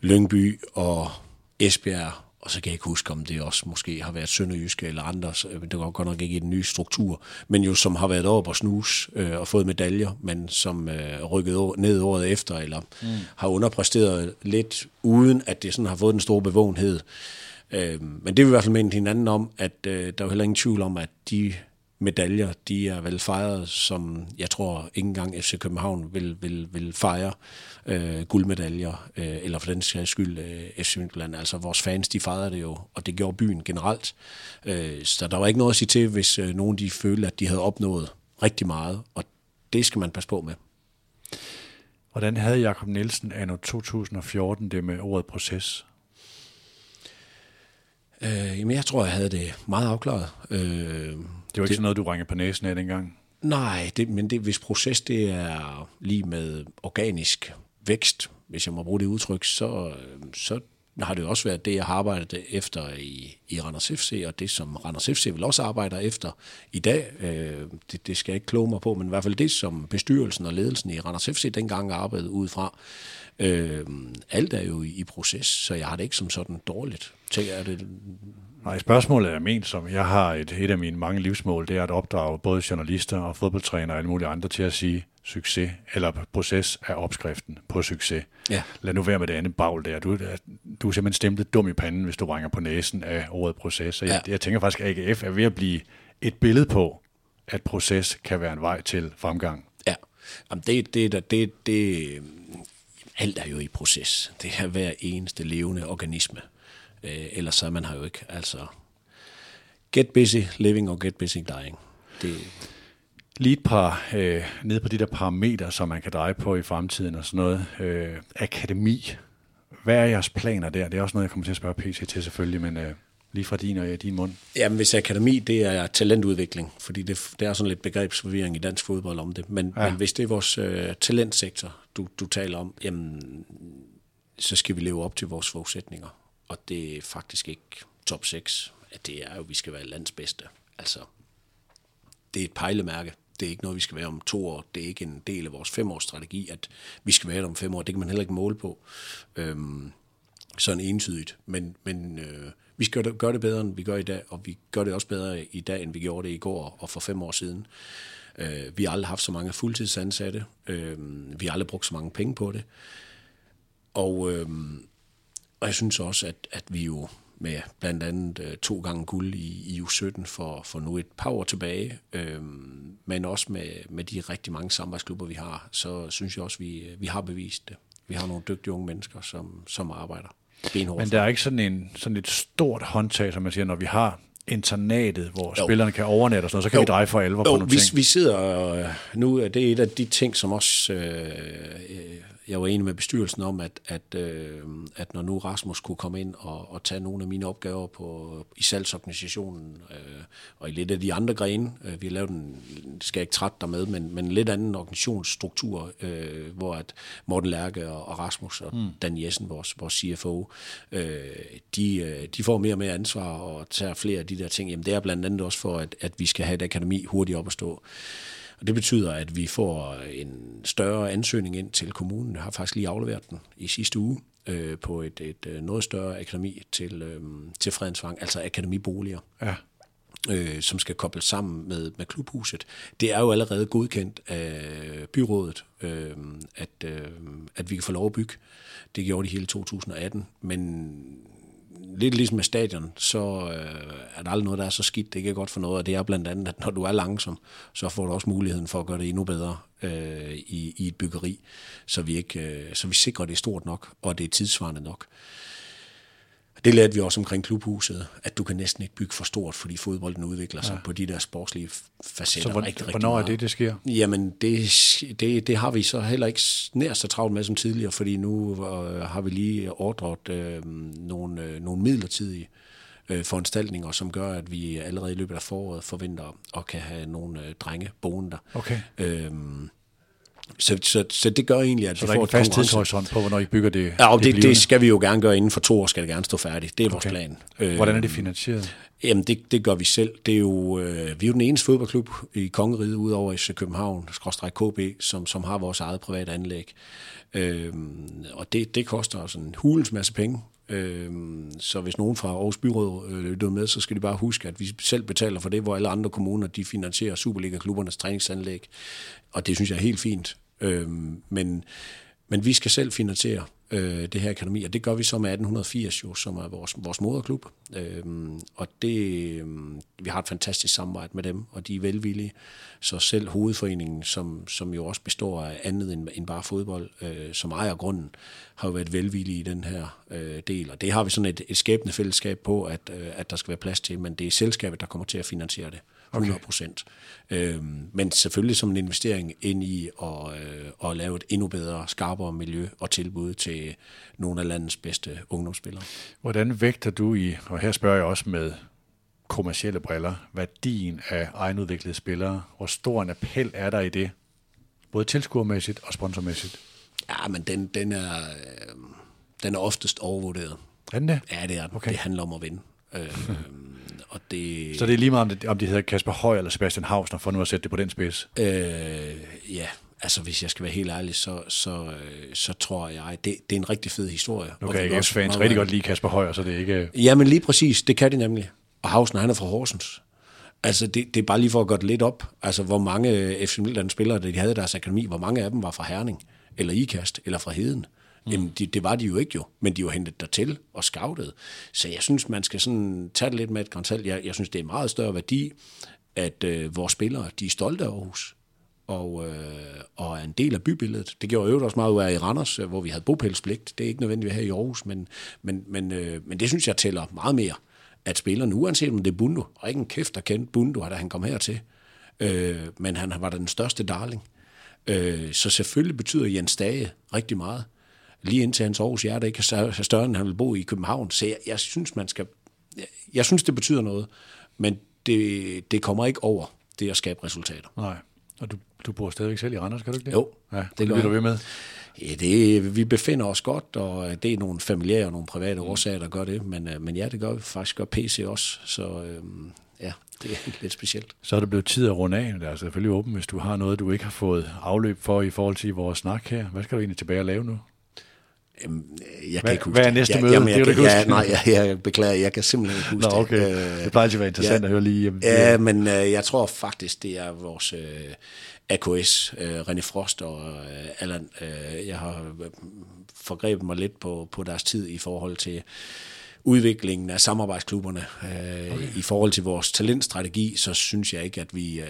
B: Lyngby og Esbjerg, og så kan jeg ikke huske, om det også måske har været Sønderjyske eller andre, det går godt nok ikke i den nye struktur, men jo som har været over på snus øh, og fået medaljer, men som øh, rykket ned året efter, eller mm. har underpræsteret lidt, uden at det sådan har fået den store bevågenhed. Øh, men det vil i hvert fald minde hinanden om, at øh, der er jo heller ingen tvivl om, at de medaljer, de er vel fejret, som jeg tror ikke engang FC København vil, vil, vil fejre øh, guldmedaljer, øh, eller for den sags skyld øh, FC Midtjylland. Altså vores fans, de fejrede det jo, og det gjorde byen generelt. Øh, så der var ikke noget at sige til, hvis øh, nogen de følte, at de havde opnået rigtig meget, og det skal man passe på med.
A: Hvordan havde Jakob Nielsen anno 2014 det med ordet proces?
B: Øh, jamen, jeg tror, jeg havde det meget afklaret. Øh,
A: det var ikke det, sådan noget, du ringede på næsen af dengang?
B: Nej, det, men det, hvis proces det er lige med organisk vækst, hvis jeg må bruge det udtryk, så, så har det jo også været det, jeg har arbejdet efter i, i Randers FC, og det, som Randers FC vil også arbejder efter i dag. Øh, det, det skal jeg ikke kloge mig på, men i hvert fald det, som bestyrelsen og ledelsen i Randers FC dengang arbejdede ud fra. Øh, alt er jo i, i proces, så jeg har det ikke som sådan dårligt. Tænker jeg, det,
A: Nej, spørgsmålet er ment som, jeg har et, et af mine mange livsmål, det er at opdrage både journalister og fodboldtrænere og alle mulige andre til at sige, succes eller proces er opskriften på succes.
B: Ja.
A: Lad nu være med det andet bagl der. Du, du er simpelthen stemplet dum i panden, hvis du ringer på næsen af ordet proces. Så jeg, ja. jeg tænker faktisk, at AGF er ved at blive et billede på, at proces kan være en vej til fremgang.
B: Ja, Jamen det, det, det, det, det, alt er jo i proces. Det er hver eneste levende organisme. Øh, ellers så er man her jo ikke. Altså, get busy living og get busy dying. Det,
A: Lige et par, øh, ned på de der parametre, som man kan dreje på i fremtiden og sådan noget. Øh, akademi. Hvad er jeres planer der? Det er også noget, jeg kommer til at spørge PC til selvfølgelig, men øh, lige fra din og din mund.
B: Jamen, hvis akademi, det er talentudvikling, fordi det, det er sådan lidt begrebsforvirring i dansk fodbold om det. Men, ja. men hvis det er vores øh, talentsektor, du, du taler om, jamen, så skal vi leve op til vores forudsætninger. Og det er faktisk ikke top 6. at Det er jo, at vi skal være lands bedste. Altså, det er et pejlemærke. Det er ikke noget, vi skal være om to år. Det er ikke en del af vores femårsstrategi, at vi skal være der om fem år. Det kan man heller ikke måle på øhm, sådan entydigt. Men, men øh, vi skal gøre det bedre, end vi gør i dag, og vi gør det også bedre i dag, end vi gjorde det i går og for fem år siden. Øh, vi har aldrig haft så mange fuldtidsansatte. Øh, vi har aldrig brugt så mange penge på det. Og, øh, og jeg synes også, at, at vi jo med blandt andet øh, to gange guld i, i U17 for, for nu et par år tilbage, øh, men også med, med de rigtig mange samarbejdsklubber, vi har, så synes jeg også, vi, vi har bevist det. Vi har nogle dygtige unge mennesker, som, som arbejder benhårdt.
A: Men der er ikke sådan, en, sådan et stort håndtag, som man siger, når vi har internatet, hvor jo. spillerne kan overnatte og sådan noget, så kan jo. vi dreje for alvor jo, på nogle
B: vi,
A: ting.
B: vi sidder øh, nu, det er et af de ting, som også øh, jeg var enig med bestyrelsen om, at, at, øh, at når nu Rasmus kunne komme ind og, og tage nogle af mine opgaver på, i salgsorganisationen øh, og i lidt af de andre grene, øh, vi har lavet en, skal jeg ikke trætte dig med, men, men en lidt anden organisationsstruktur, øh, hvor at Morten Lærke og, og Rasmus og mm. Dan Jessen, vores, vores CFO, øh, de, øh, de får mere og mere ansvar og tager flere af de der ting. Jamen det er blandt andet også for, at, at vi skal have et akademi hurtigt op at stå. Og det betyder, at vi får en større ansøgning ind til kommunen. Jeg har faktisk lige afleveret den i sidste uge øh, på et, et øh, noget større akademi til, øh, til Fredensvang, altså akademiboliger.
A: Ja
B: øh, som skal kobles sammen med, med klubhuset. Det er jo allerede godkendt af byrådet, øh, at, øh, at vi kan få lov at bygge. Det gjorde de hele 2018, men lidt ligesom med stadion, så øh, er der aldrig noget, der er så skidt, det ikke er godt for noget, og det er blandt andet, at når du er langsom, så får du også muligheden for at gøre det endnu bedre øh, i, i et byggeri, så vi, ikke, øh, så vi sikrer, det er stort nok, og det er tidsvarende nok. Det lærte vi også omkring klubhuset, at du kan næsten ikke bygge for stort, fordi fodbolden udvikler sig ja. på de der sportslige facetter.
A: Så hvor,
B: rigtig,
A: rigtig hvornår er det, det sker?
B: Jamen, det, det, det har vi så heller ikke nær så travlt med som tidligere, fordi nu øh, har vi lige ordret øh, nogle, øh, nogle midlertidige øh, foranstaltninger, som gør, at vi allerede i løbet af foråret forventer at kan have nogle øh, drenge boende der.
A: Okay. Øh,
B: så, så, så det gør egentlig, at
A: så
B: vi
A: får
B: et
A: fast tidshorisont på, hvornår I bygger det?
B: Ja, det, det, det skal vi jo gerne gøre inden for to år, skal det gerne stå færdigt. Det er okay. vores plan.
A: Hvordan er det finansieret?
B: Jamen, det, det gør vi selv. Det er jo, øh, vi er jo den eneste fodboldklub i Kongeriget, udover i København, skråstrej KB, som, som har vores eget private anlæg. Øh, og det, det koster os en hulens masse penge. Øh, så hvis nogen fra Aarhus Byråd øh, lytter med, så skal de bare huske, at vi selv betaler for det, hvor alle andre kommuner de finansierer Superliga-klubbernes træningsanlæg. Og det synes jeg er helt fint. Øh, men, men vi skal selv finansiere øh, det her akademi, og det gør vi så med 1880 jo, som er vores, vores moderklub. Øh, og det, øh, vi har et fantastisk samarbejde med dem, og de er velvillige. Så selv hovedforeningen, som, som jo også består af andet end, end bare fodbold, øh, som ejer grunden, har jo været velvillige i den her øh, del. Og det har vi sådan et, et skæbende fællesskab på, at, øh, at der skal være plads til, men det er selskabet, der kommer til at finansiere det. 100 procent. Okay. Øhm, men selvfølgelig som en investering ind i at, øh, at lave et endnu bedre, skarpere miljø og tilbud til nogle af landets bedste ungdomsspillere.
A: Hvordan vægter du i, og her spørger jeg også med kommercielle briller, værdien af egenudviklede spillere? Hvor stor en appel er der i det? Både tilskuermæssigt og sponsormæssigt?
B: Ja, men den, den, er, øh, den er oftest overvurderet.
A: Er den det?
B: Ja, det er den.
A: Okay.
B: Det handler om at vinde. Øh, og det,
A: Så det er lige meget, om, det, om de hedder Kasper Høj eller Sebastian Hausner, for nu at sætte det på den spids.
B: Øh, ja, altså hvis jeg skal være helt ærlig, så, så, øh, så tror jeg, det, det er en rigtig fed historie.
A: Nu kan
B: også
A: fans rigtig godt lide Kasper Høj, så det er ikke...
B: Ja, men lige præcis, det kan de nemlig. Og Hausen, han er fra Horsens. Altså, det, det er bare lige for at gøre det lidt op. Altså, hvor mange øh, FC Midtjylland spillere, da de havde i deres akademi, hvor mange af dem var fra Herning, eller Ikast, eller fra Heden. Mm. Jamen, de, det var de jo ikke jo, men de var hentet dertil og scoutet. Så jeg synes, man skal sådan tage det lidt med et grænsalt. Jeg, jeg synes, det er meget større værdi, at øh, vores spillere, de er stolte af Aarhus og, øh, og er en del af bybilledet. Det gjorde øvrigt også meget ud af i Randers, øh, hvor vi havde bopælspligt. Det er ikke nødvendigt her i Aarhus, men, men, men, øh, men det synes jeg tæller meget mere, at spillerne, uanset om det er Bundo, og ikke en kæft, der kendte Bundo, da han kom hertil, øh, men han var den største darling. Øh, så selvfølgelig betyder Jens Dage rigtig meget. Lige indtil hans Aarhus hjerte ikke er større- end han vil bo i København. Så jeg, jeg synes, man skal... Jeg, jeg synes, det betyder noget, men det, det kommer ikke over det at skabe resultater.
A: Nej. Og du, du bor stadigvæk selv i Randers, kan du ikke det?
B: Jo,
A: ja, det,
B: det gør
A: du ved med.
B: Ja, det, vi befinder os godt, og det er nogle familiære og nogle private årsager, der gør det. Men, øh, men ja, det gør vi faktisk gør PC også. Så øhm, ja, det er lidt specielt.
A: Så er det blevet tid at runde af. Det er selvfølgelig åben, hvis du har noget, du ikke har fået afløb for i forhold til vores snak her. Hvad skal du egentlig tilbage og lave nu?
B: Øhm, Jeg
A: Hvad-
B: kan ikke huske
A: hvad er
B: det.
A: næste
B: ja,
A: møde?
B: Jamen,
A: Det
B: jeg,
A: du
B: kan, ja,
A: huske.
B: nej, jeg, jeg beklager, jeg kan simpelthen ikke huske
A: Nå, okay.
B: det. Øh,
A: Det plejer at være interessant
B: ja.
A: at høre lige. jamen,
B: Ja, men øh, jeg tror faktisk, det er vores øh, AKS, øh, René Frost og øh, Allan. Øh, jeg har øh, forgrebet mig lidt på, på deres tid i forhold til udviklingen af samarbejdsklubberne. Øh, okay. I forhold til vores talentstrategi, så synes jeg ikke, at vi... Øh,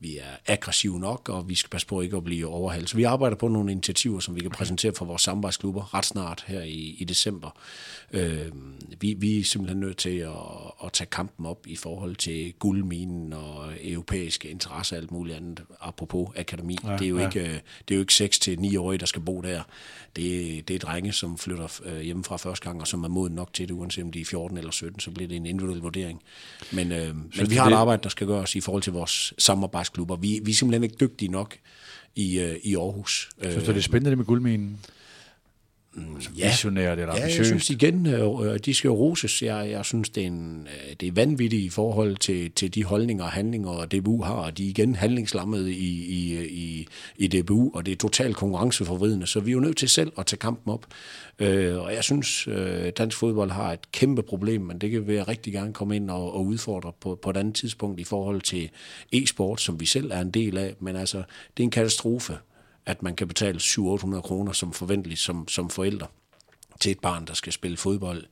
B: vi er aggressive nok, og vi skal passe på ikke at blive overhældt. Så vi arbejder på nogle initiativer, som vi kan præsentere for vores samarbejdsklubber ret snart her i, i december. Øh, vi, vi er simpelthen nødt til at, at tage kampen op i forhold til guldminen og europæiske interesser og alt muligt andet, apropos akademi. Ja, det, er jo
A: ja.
B: ikke, øh, det er jo ikke 6 til 9 årige, der skal bo der. Det, det er drenge, som flytter øh, hjemmefra første gang, og som er moden nok til det, uanset om de er 14 eller 17, så bliver det en individuel vurdering. Men, øh, men vi har et
A: det-
B: arbejde, der skal gøres i forhold til vores græsklubber. Vi, vi er simpelthen ikke dygtige nok i, øh, i Aarhus.
A: Synes du, det er spændende det med guldminen?
B: Ja.
A: Visionært eller
B: Ja, jeg
A: ambitiøst?
B: synes igen, øh, de skal jo roses. Jeg, jeg synes, det er, en, øh, det er vanvittigt i forhold til, til de holdninger og handlinger, DBU har. De er igen handlingslammede i, i, i, i DBU, og det er totalt konkurrenceforvridende. Så vi er jo nødt til selv at tage kampen op. Øh, og jeg synes, øh, dansk fodbold har et kæmpe problem, men det kan vi rigtig gerne komme ind og, og udfordre på, på et andet tidspunkt i forhold til e-sport, som vi selv er en del af. Men altså, det er en katastrofe at man kan betale 700-800 kroner som forventeligt som, som forældre til et barn, der skal spille fodbold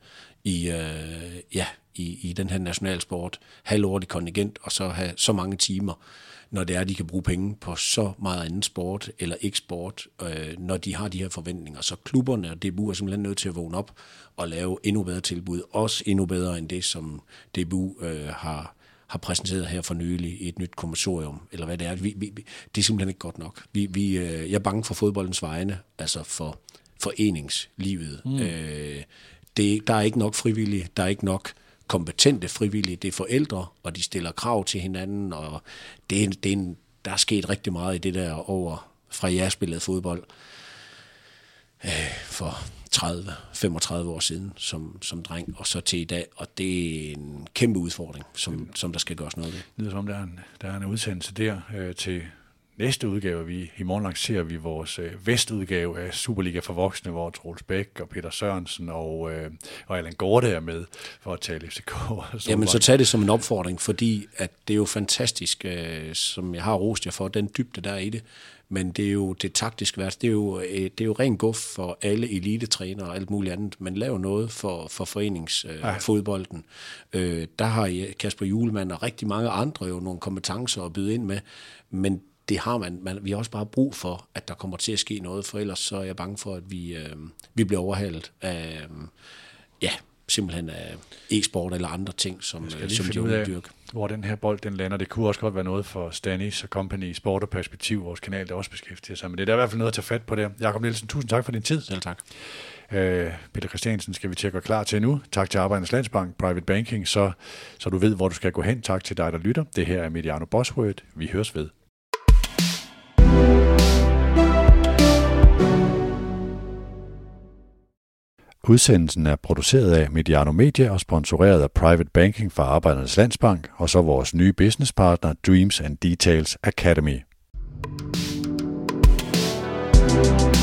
B: i, øh, ja, i, i den her nationalsport, halvårlig kontingent, og så have så mange timer, når det er, de kan bruge penge på så meget anden sport eller ikke sport, øh, når de har de her forventninger. Så klubberne og DBU er simpelthen nødt til at vågne op og lave endnu bedre tilbud, også endnu bedre end det, som DBU øh, har, har præsenteret her for nylig i et nyt kommissorium, eller hvad det er. Vi, vi, det er simpelthen ikke godt nok. Vi, vi, øh, jeg er bange for fodboldens vegne, altså for foreningslivet. Mm. Øh, det, der er ikke nok frivillige, der er ikke nok kompetente frivillige, det er forældre, og de stiller krav til hinanden, og det er, det er en, der er sket rigtig meget i det der over, fra jeg spillede fodbold øh, for 30-35 år siden som, som dreng, og så til i dag, og det er en kæmpe udfordring, som, som der skal gøres noget ved.
A: Det lyder som om, der er en, der er en udsendelse der øh, til næste udgave. Vi, I morgen lancerer vi vores øh, vestudgave af Superliga for voksne, hvor Troels Bæk og Peter Sørensen og, øh, og Allan Gorte er med for at tale FCK.
B: Jamen, så tag det som en opfordring, fordi at det er jo fantastisk, øh, som jeg har rost jer for, den dybde, der er i det. Men det er jo det taktiske værd. Det er jo, øh, det er jo ren guf for alle elitetrænere og alt muligt andet. Men lav noget for, for foreningsfodbolden. Øh, øh, der har Kasper Julemand og rigtig mange andre jo nogle kompetencer at byde ind med. Men det har man, man. Vi har også bare brug for, at der kommer til at ske noget, for ellers så er jeg bange for, at vi, øh, vi bliver overhalet af, øh, ja, simpelthen af e-sport eller andre ting, som, øh, som de unge dyrker.
A: hvor den her bold den lander. Det kunne også godt være noget for Stanis og Company, Sport og Perspektiv, vores kanal, der også beskæftiger sig. Men det er da i hvert fald noget at tage fat på der. Jakob Nielsen, tusind tak for din tid.
B: Selv tak.
A: Øh, Peter Christiansen skal vi til at gå klar til nu. Tak til Arbejdernes Landsbank, Private Banking, så, så du ved, hvor du skal gå hen. Tak til dig, der lytter. Det her er Mediano Bosworth. Vi høres ved. Udsendelsen er produceret af Mediano Media og sponsoreret af Private Banking fra Arbejdernes Landsbank og så vores nye businesspartner Dreams and Details Academy. thank you